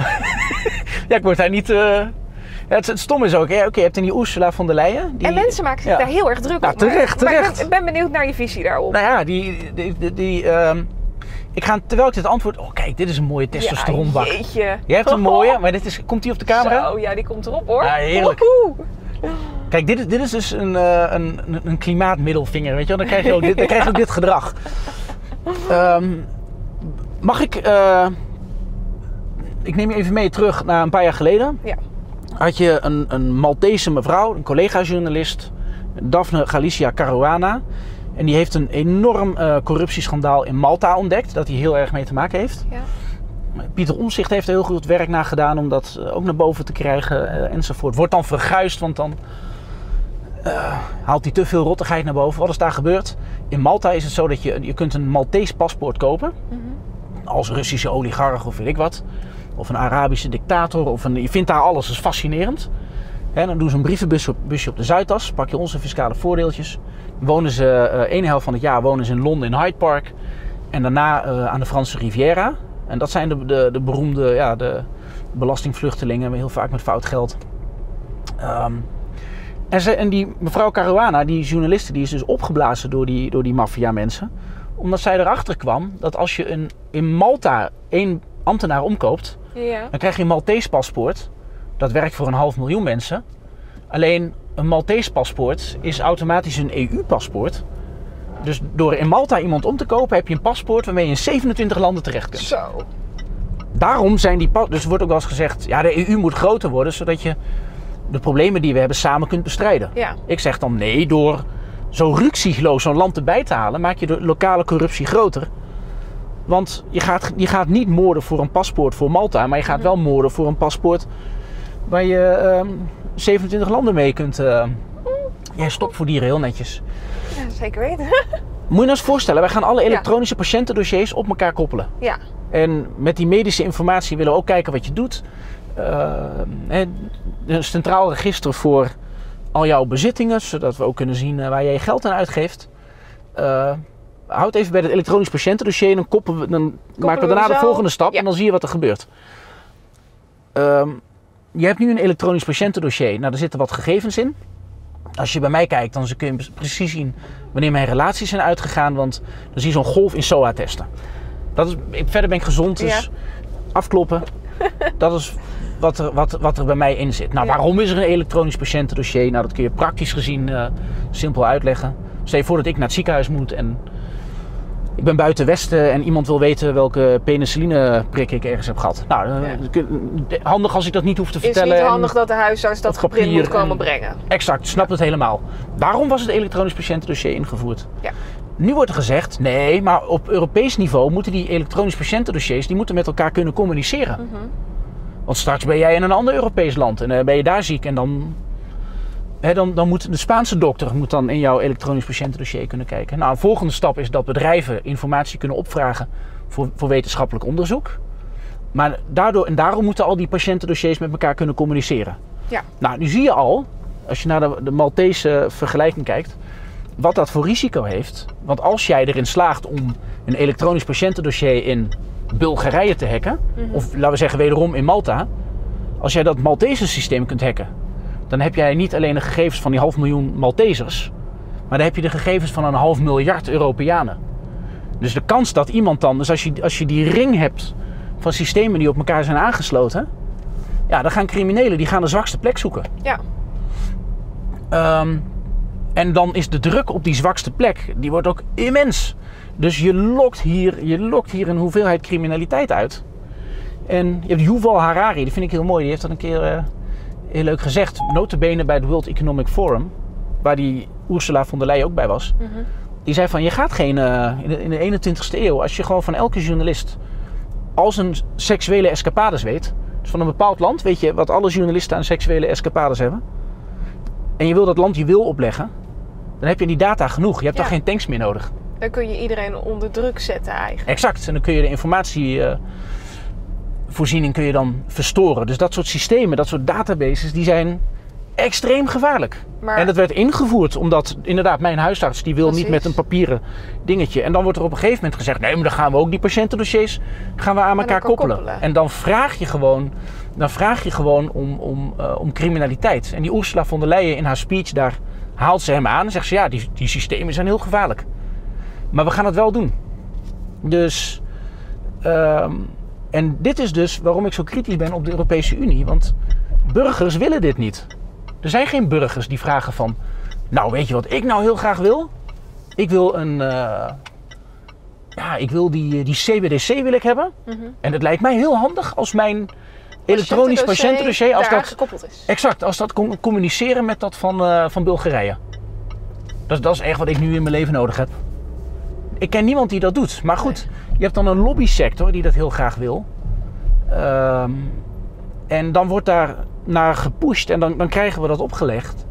S1: ja, ik word daar niet... eh, Ja, het, het stom is ook, oké, je hebt in die Ursula von der Leyen... Die,
S2: En mensen maken zich
S1: ja.
S2: daar heel erg druk
S1: Nou,
S2: op.
S1: terecht,
S2: Maar-
S1: terecht.
S2: ik, ben, ik ben benieuwd naar je visie daarop.
S1: Nou ja, die... die, die, die, ehm, ik ga, terwijl ik dit antwoord... Oh, kijk, dit is een mooie testosteronbak.
S2: Ja, jeetje.
S1: Jij hebt een mooie, maar dit is, komt die op de camera?
S2: Zo, ja, die komt erop hoor.
S1: Ja, heerlijk.
S2: Woehoe.
S1: Kijk, dit, is- dit is dus een, eh, een, een- een klimaatmiddelvinger, weet je wel? Dan krijg je ook dit, dan krijg je ook dit gedrag. Ehm, mag ik... eh, ik neem je even mee terug naar een paar jaar geleden.
S2: Ja.
S1: Had je een, een Maltese mevrouw, een collega-journalist, Daphne Galicia Caruana. En die heeft een enorm eh, corruptieschandaal in Malta ontdekt, dat hij heel erg mee te maken heeft.
S2: Ja.
S1: Pieter Omzicht heeft er heel goed werk naar gedaan om dat eh, ook naar boven te krijgen eh, enzovoort. Wordt dan verguisd, want dan haalt hij te veel rottigheid naar boven. Wat is daar gebeurd? In Malta is het zo dat je, je kunt een Maltese paspoort kopen. Als Russische oligarch of weet ik wat. Of een Arabische dictator. Of een, je vindt daar alles, is fascinerend. Dan doen ze een brievenbusje op, busje op de Zuidas. Pak je onze fiscale voordeeltjes. Wonen ze, eh ene helft van het jaar wonen ze in Londen in Hyde Park. En daarna eh, aan de Franse Riviera. En dat zijn de, de, de beroemde ja, de belastingvluchtelingen, heel vaak met fout geld. Ehm, en, ze, en die mevrouw Caruana, die journaliste, die is dus opgeblazen door die, door die maffia-mensen. Omdat zij erachter kwam dat als je een, in Malta één ambtenaar omkoopt,
S2: Ja.
S1: dan krijg je een Maltese paspoort. Dat werkt voor een half miljoen mensen. Alleen een Maltese paspoort is automatisch een EU-paspoort. Dus door in Malta iemand om te kopen heb je een paspoort waarmee je in 27 landen terecht kunt.
S2: Zo.
S1: Daarom zijn die pas. Dus er wordt ook wel eens gezegd: ja, de EU moet groter worden zodat je de problemen die we hebben samen kunt bestrijden.
S2: Ja.
S1: Ik zeg dan nee, door zo ruksigloos zo'n land erbij te halen, maak je de lokale corruptie groter. Want je gaat, je gaat niet moorden voor een paspoort voor Malta, maar je gaat wel moorden voor een paspoort waar je ehm, 27 landen mee kunt. eh Jij stopt voor dieren heel netjes.
S2: Ja, zeker weten.
S1: Moet je nou eens voorstellen, wij gaan alle elektronische patiëntendossiers op elkaar koppelen.
S2: ja.
S1: En met die medische informatie willen we ook kijken wat je doet. Uh, een centraal register voor al jouw bezittingen, zodat we ook kunnen zien eh, waar jij je geld aan uitgeeft. Uh, houd even bij het elektronisch patiëntendossier en dan, koppelen we, dan maken we daarna de volgende stap
S2: Ja.
S1: en dan zie je wat er gebeurt. Um, je hebt nu een elektronisch patiëntendossier. Nou, er zitten wat gegevens in. Als je bij mij kijkt, dan kun je precies zien wanneer mijn relaties zijn uitgegaan. Want dan zie je zo'n golf in SOA-testen. Dat is, verder ben ik gezond, dus
S2: Ja.
S1: afkloppen. dat is wat er, wat, wat er bij mij in zit. Nou,
S2: Ja.
S1: waarom is er een elektronisch patiëntendossier? Nou, dat kun je praktisch gezien eh, simpel uitleggen. Stel je voor dat ik naar het ziekenhuis moet en ik ben buiten Westen en iemand wil weten welke penicillineprik ik ergens heb gehad. Nou, eh,
S2: Ja.
S1: handig als ik dat niet hoef te
S2: Is
S1: vertellen.
S2: niet
S1: en-
S2: handig dat de huisarts dat geprint moet komen
S1: en-
S2: brengen.
S1: Exact, snap het helemaal. Daarom was het elektronisch patiëntendossier ingevoerd.
S2: Ja.
S1: Nu wordt er gezegd, nee, maar op Europees niveau moeten die elektronisch patiëntendossiers die moeten met elkaar kunnen communiceren.
S2: Mhm.
S1: Want straks ben jij in een ander Europees land en eh, ben je daar ziek en dan, hè, dan, dan moet de Spaanse dokter moet dan in jouw elektronisch patiëntendossier kunnen kijken. Nou, een volgende stap is dat bedrijven informatie kunnen opvragen voor, voor wetenschappelijk onderzoek. Maar daardoor, en daarom moeten al die patiëntendossiers met elkaar kunnen communiceren.
S2: Ja.
S1: Nou, nu zie je al, als je naar de, de Maltese vergelijking kijkt, wat dat voor risico heeft. Want als jij erin slaagt om een elektronisch patiëntendossier in Bulgarije te hacken, of laten we zeggen wederom in Malta, als jij dat Maltese systeem kunt hacken, dan heb jij niet alleen de gegevens van die half miljoen Maltesers, maar dan heb je de gegevens van een half miljard Europeanen. Dus de kans dat iemand dan, dus als je, als je die ring hebt van systemen die op elkaar zijn aangesloten, ja, dan gaan criminelen die gaan de zwakste plek zoeken.
S2: Ja.
S1: Ehm, en dan is de druk op die zwakste plek, die wordt ook immens. Dus je lokt hier, je lokt hier een hoeveelheid criminaliteit uit. En je hebt Yuval Harari, die vind ik heel mooi. Die heeft dat een keer eh, heel leuk gezegd. Notabene bij het World Economic Forum, waar die Ursula von der Leyen ook bij was.
S2: Mhm.
S1: Die zei van, je gaat geen, eh, in, de, in de 21ste eeuw, als je gewoon van elke journalist al zijn seksuele escapades weet. Dus van een bepaald land weet je wat alle journalisten aan seksuele escapades hebben. En je wil dat land je wil opleggen. Dan heb je die data genoeg. Je hebt
S2: Ja.
S1: dan geen tanks meer nodig.
S2: Dan kun je iedereen onder druk zetten eigenlijk.
S1: Exact. En dan kun je de informatievoorziening kun je dan verstoren. Dus dat soort systemen, dat soort databases, die zijn extreem gevaarlijk.
S2: Maar
S1: En dat werd ingevoerd omdat inderdaad mijn huisarts die wil niet met een papieren dingetje. En dan wordt er op een gegeven moment gezegd: nee, maar dan gaan we ook die patiëntendossiers gaan we aan elkaar koppelen. En dan vraag je gewoon, dan vraag je gewoon om, om, eh, om criminaliteit. En die Ursula von der Leyen in haar speech daar haalt ze hem aan en zegt ze: ja, die, die systemen zijn heel gevaarlijk. Maar we gaan het wel doen. Dus. ehm, en dit is dus waarom ik zo kritisch ben op de Europese Unie. Want burgers willen dit niet. Er zijn geen burgers die vragen van... Nou, weet je wat ik nou heel graag wil? Ik wil een... eh, ja, ik wil die, die CBDC wil ik hebben.
S2: Mhm.
S1: En het lijkt mij heel handig als mijn elektronisch patiëntendossier... Als dat,
S2: gekoppeld is.
S1: exact, als dat communiceren met dat van, eh, van Bulgarije. Dat, dat is echt wat ik nu in mijn leven nodig heb. Ik ken niemand die dat doet. Maar goed, je hebt dan een lobbysector die dat heel graag wil. Ehm, en dan wordt daar naar gepusht en dan, dan krijgen we dat opgelegd.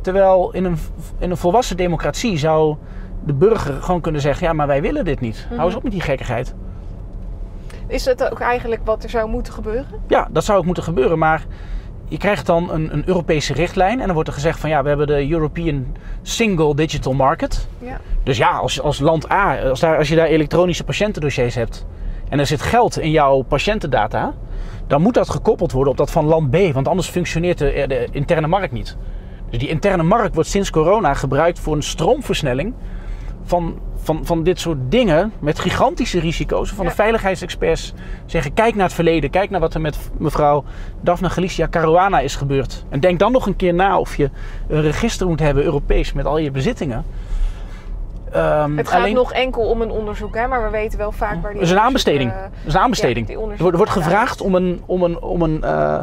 S1: Terwijl in een, in een volwassen democratie zou de burger gewoon kunnen zeggen: Ja, maar wij willen dit niet. Hou eens op met die gekkigheid.
S2: Is dat ook eigenlijk wat er zou moeten gebeuren?
S1: Ja, dat zou ook moeten gebeuren. Maar je krijgt dan een, een Europese richtlijn. En dan wordt er gezegd: van ja, we hebben de European Single Digital Market.
S2: Ja.
S1: Dus ja, als, als land A, als, daar, als je daar elektronische patiëntendossiers hebt en er zit geld in jouw patiëntendata, dan moet dat gekoppeld worden op dat van land B, want anders functioneert de, de interne markt niet. Dus die interne markt wordt sinds corona gebruikt voor een stroomversnelling van, van, van dit soort dingen met gigantische risico's. Van
S2: Ja.
S1: de veiligheidsexperts zeggen: kijk naar het verleden, kijk naar wat er met mevrouw Daphne Galicia Caruana is gebeurd. En denk dan nog een keer na of je een register moet hebben, Europees, met al je bezittingen. Ehm,
S2: Het gaat
S1: alleen-
S2: nog enkel om een onderzoek, hè? maar we weten wel vaak waar die
S1: dat is een aanbesteding. Dat is een aanbesteding.
S2: ja,
S1: er wordt, gevraagd om een. Om een, om een eh,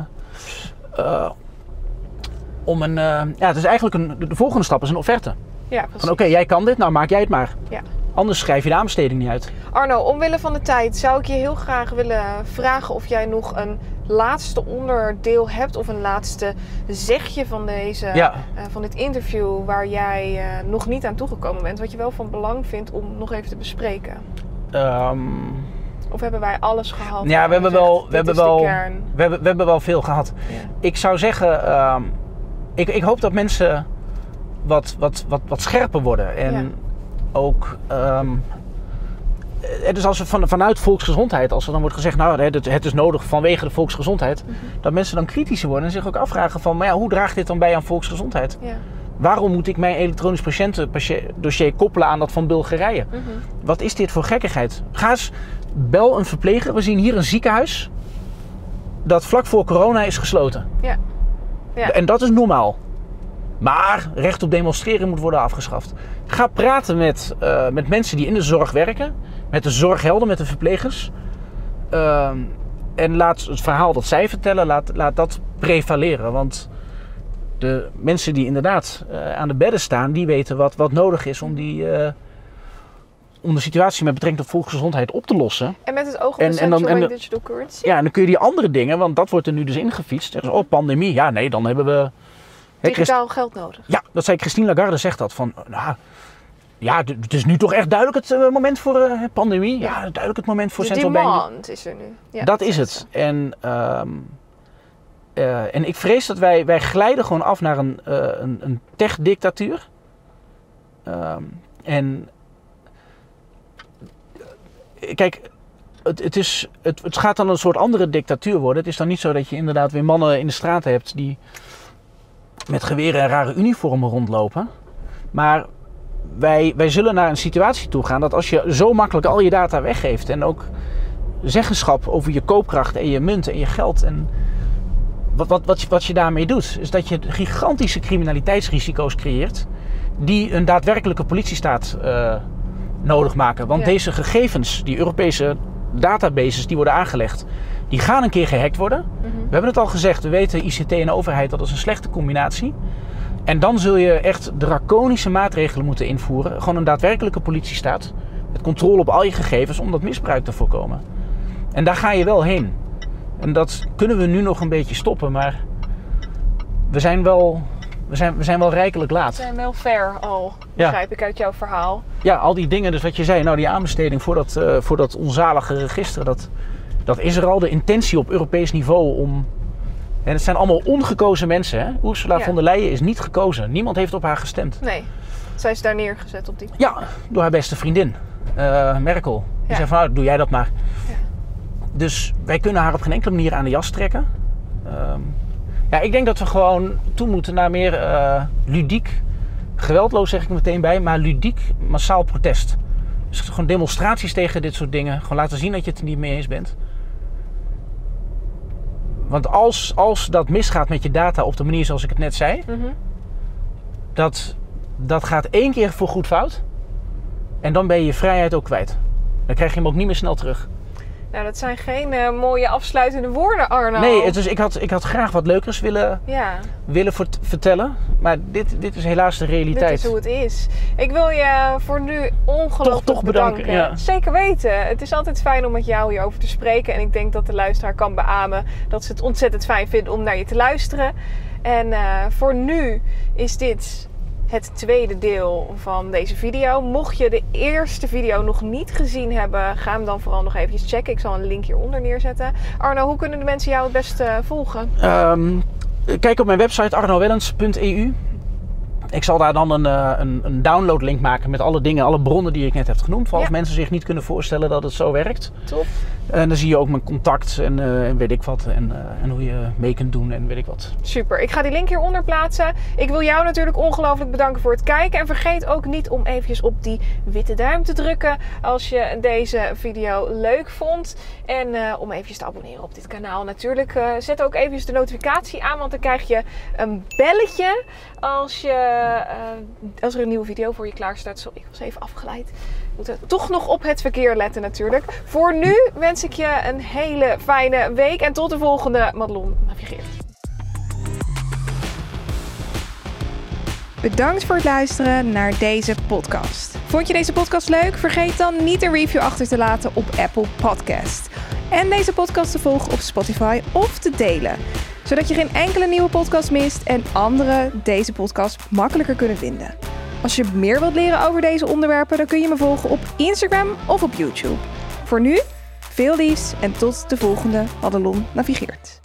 S1: eh, om een ja, het is eigenlijk een, de volgende stap is een offerte.
S2: Ja, precies.
S1: Van oké, jij kan dit, nou maak jij het maar.
S2: Ja.
S1: Anders schrijf je de aanbesteding niet uit.
S2: Arno, omwille van de tijd zou ik je heel graag willen vragen of jij nog een laatste onderdeel hebt of een laatste zegje van, deze,
S1: Ja.
S2: eh, van dit interview waar jij eh, nog niet aan toegekomen bent, wat je wel van belang vindt om nog even te bespreken.
S1: Ehm,
S2: Of hebben wij alles gehad?
S1: ja, we hebben wel, we hebben wel, we hebben, we hebben wel veel gehad.
S2: Ja.
S1: Ik zou zeggen, ehm, ik, ik hoop dat mensen wat, wat, wat, wat scherper worden. En
S2: Ja.
S1: ook, ehm, het is als er van, vanuit volksgezondheid, als er dan wordt gezegd, nou het, het is nodig vanwege de volksgezondheid,
S2: Mhm.
S1: dat mensen dan kritischer worden en zich ook afvragen van, maar ja, hoe draagt dit dan bij aan volksgezondheid?
S2: Ja.
S1: Waarom moet ik mijn elektronisch patiëntendossier koppelen aan dat van Bulgarije?
S2: Mhm.
S1: Wat is dit voor gekkigheid? Ga eens, bel een verpleger. We zien hier een ziekenhuis dat vlak voor corona is gesloten.
S2: Ja. Ja.
S1: En dat is normaal. Maar recht op demonstreren moet worden afgeschaft. Ga praten met, eh, met mensen die in de zorg werken. Met de zorghelden, met de verplegers. Ehm, en laat het verhaal dat zij vertellen, laat, laat dat prevaleren. Want de mensen die inderdaad eh, aan de bedden staan, die weten wat, wat nodig is om, die, eh, om de situatie met betrekking tot volksgezondheid op te lossen.
S2: En met het oog op
S1: En-
S2: de
S1: en dan- en
S2: digital currency.
S1: Ja, en dan kun je die andere dingen, want dat wordt er nu dus ingefietst. Er is, oh, pandemie. Ja, nee, dan hebben we...
S2: Digitaal geld nodig.
S1: Ja, dat zei Christine Lagarde, zegt dat. Van, nou, ja, het is nu toch echt duidelijk het eh, moment voor eh, pandemie. Ja, duidelijk het moment voor
S2: de
S1: central bank.
S2: demand is er nu. Ja,
S1: dat is het. En, ehm, eh, en ik vrees dat wij, wij glijden gewoon af naar een, eh, een, een tech-dictatuur. Ehm, en kijk, het, het, is, het, het gaat dan een soort andere dictatuur worden. Het is dan niet zo dat je inderdaad weer mannen in de straat hebt die met geweren en rare uniformen rondlopen. Maar wij, wij zullen naar een situatie toe gaan dat als je zo makkelijk al je data weggeeft en ook zeggenschap over je koopkracht en je munt en je geld en wat, wat, wat, je, wat je daarmee doet, is dat je gigantische criminaliteitsrisico's creëert die een daadwerkelijke politiestaat eh, nodig maken. Want
S2: Ja.
S1: deze gegevens, die Europese databases die worden aangelegd, die gaan een keer gehackt worden.
S2: Mhm.
S1: We hebben het al gezegd, we weten ICT en overheid, dat is een slechte combinatie. En dan zul je echt draconische maatregelen moeten invoeren. Gewoon een daadwerkelijke politiestaat. Met controle op al je gegevens om dat misbruik te voorkomen. En daar ga je wel heen. En dat kunnen we nu nog een beetje stoppen, maar we zijn wel, we zijn, we zijn wel rijkelijk
S2: We
S1: laat.
S2: zijn wel ver al,
S1: Ja.
S2: begrijp ik uit jouw verhaal.
S1: Ja, al die dingen, dus wat je zei, nou die aanbesteding voor dat, eh, voor dat onzalige register, dat, dat is er al. De intentie op Europees niveau om. En het zijn allemaal ongekozen mensen. Hè? Ursula
S2: Ja.
S1: von der Leyen is niet gekozen. Niemand heeft op haar gestemd.
S2: Nee, zij is daar neergezet op die...
S1: Ja, door haar beste vriendin, eh, Merkel. Die
S2: Ja.
S1: zei van, nou, doe jij dat maar.
S2: Ja.
S1: Dus wij kunnen haar op geen enkele manier aan de jas trekken. Ehm, ja, ik denk dat we gewoon toe moeten naar meer eh, ludiek, geweldloos zeg ik meteen bij, maar ludiek massaal protest. Dus gewoon demonstraties tegen dit soort dingen. Gewoon laten zien dat je het er niet mee eens bent. Want als, als dat misgaat met je data op de manier zoals ik het net zei,
S2: Mhm.
S1: dat, dat gaat één keer voor goed fout. En dan ben je je vrijheid ook kwijt. Dan krijg je hem ook niet meer snel terug.
S2: Nou, dat zijn geen eh, mooie afsluitende woorden, Arno.
S1: Nee, is, ik, had, ik had graag wat leukers willen,
S2: Ja,
S1: willen vert- vertellen. Maar dit, dit is helaas de
S2: dit
S1: realiteit.
S2: is hoe het is. Ik wil je voor nu ongelooflijk
S1: Toch- toch bedanken, ja.
S2: Zeker weten. Het is altijd fijn om met jou hierover te spreken. En ik denk dat de luisteraar kan beamen dat ze het ontzettend fijn vinden om naar je te luisteren. En eh, voor nu is dit het tweede deel van deze video. Mocht je de eerste video nog niet gezien hebben, ga hem dan vooral nog eventjes checken. Ik zal een link hieronder neerzetten. Arno, hoe kunnen de mensen jou het beste volgen?
S1: Ehm, kijk op mijn website arnowellens.eu. Ik zal daar dan een, eh, een, een downloadlink maken met alle dingen, alle bronnen die ik net heb genoemd. Voor als
S2: Ja.
S1: mensen zich niet kunnen voorstellen dat het zo werkt.
S2: Top.
S1: En dan zie je ook mijn contact en, eh, en weet ik wat. En, eh, en hoe je mee kunt doen en weet ik wat.
S2: Super. Ik ga die link hieronder plaatsen. Ik wil jou natuurlijk ongelooflijk bedanken voor het kijken. En vergeet ook niet om eventjes op die witte duim te drukken als je deze video leuk vond. En eh, om eventjes te abonneren op dit kanaal. Natuurlijk zet ook eventjes de notificatie aan, want dan krijg je een belletje als, je, als er een nieuwe video voor je klaar staat. Zo, ik was even afgeleid. Toch nog op het verkeer letten natuurlijk. Voor nu wens ik je een hele fijne week. En tot de volgende Madelon Navigeert.
S3: Bedankt voor het luisteren naar deze podcast. Vond je deze podcast leuk? Vergeet dan niet een review achter te laten op Apple Podcast. En deze podcast te volgen op Spotify of te delen. Zodat je geen enkele nieuwe podcast mist en anderen deze podcast makkelijker kunnen vinden. Als je meer wilt leren over deze onderwerpen, dan kun je me volgen op Instagram of op YouTube. Voor nu, veel liefs en tot de volgende Madelon Navigeert.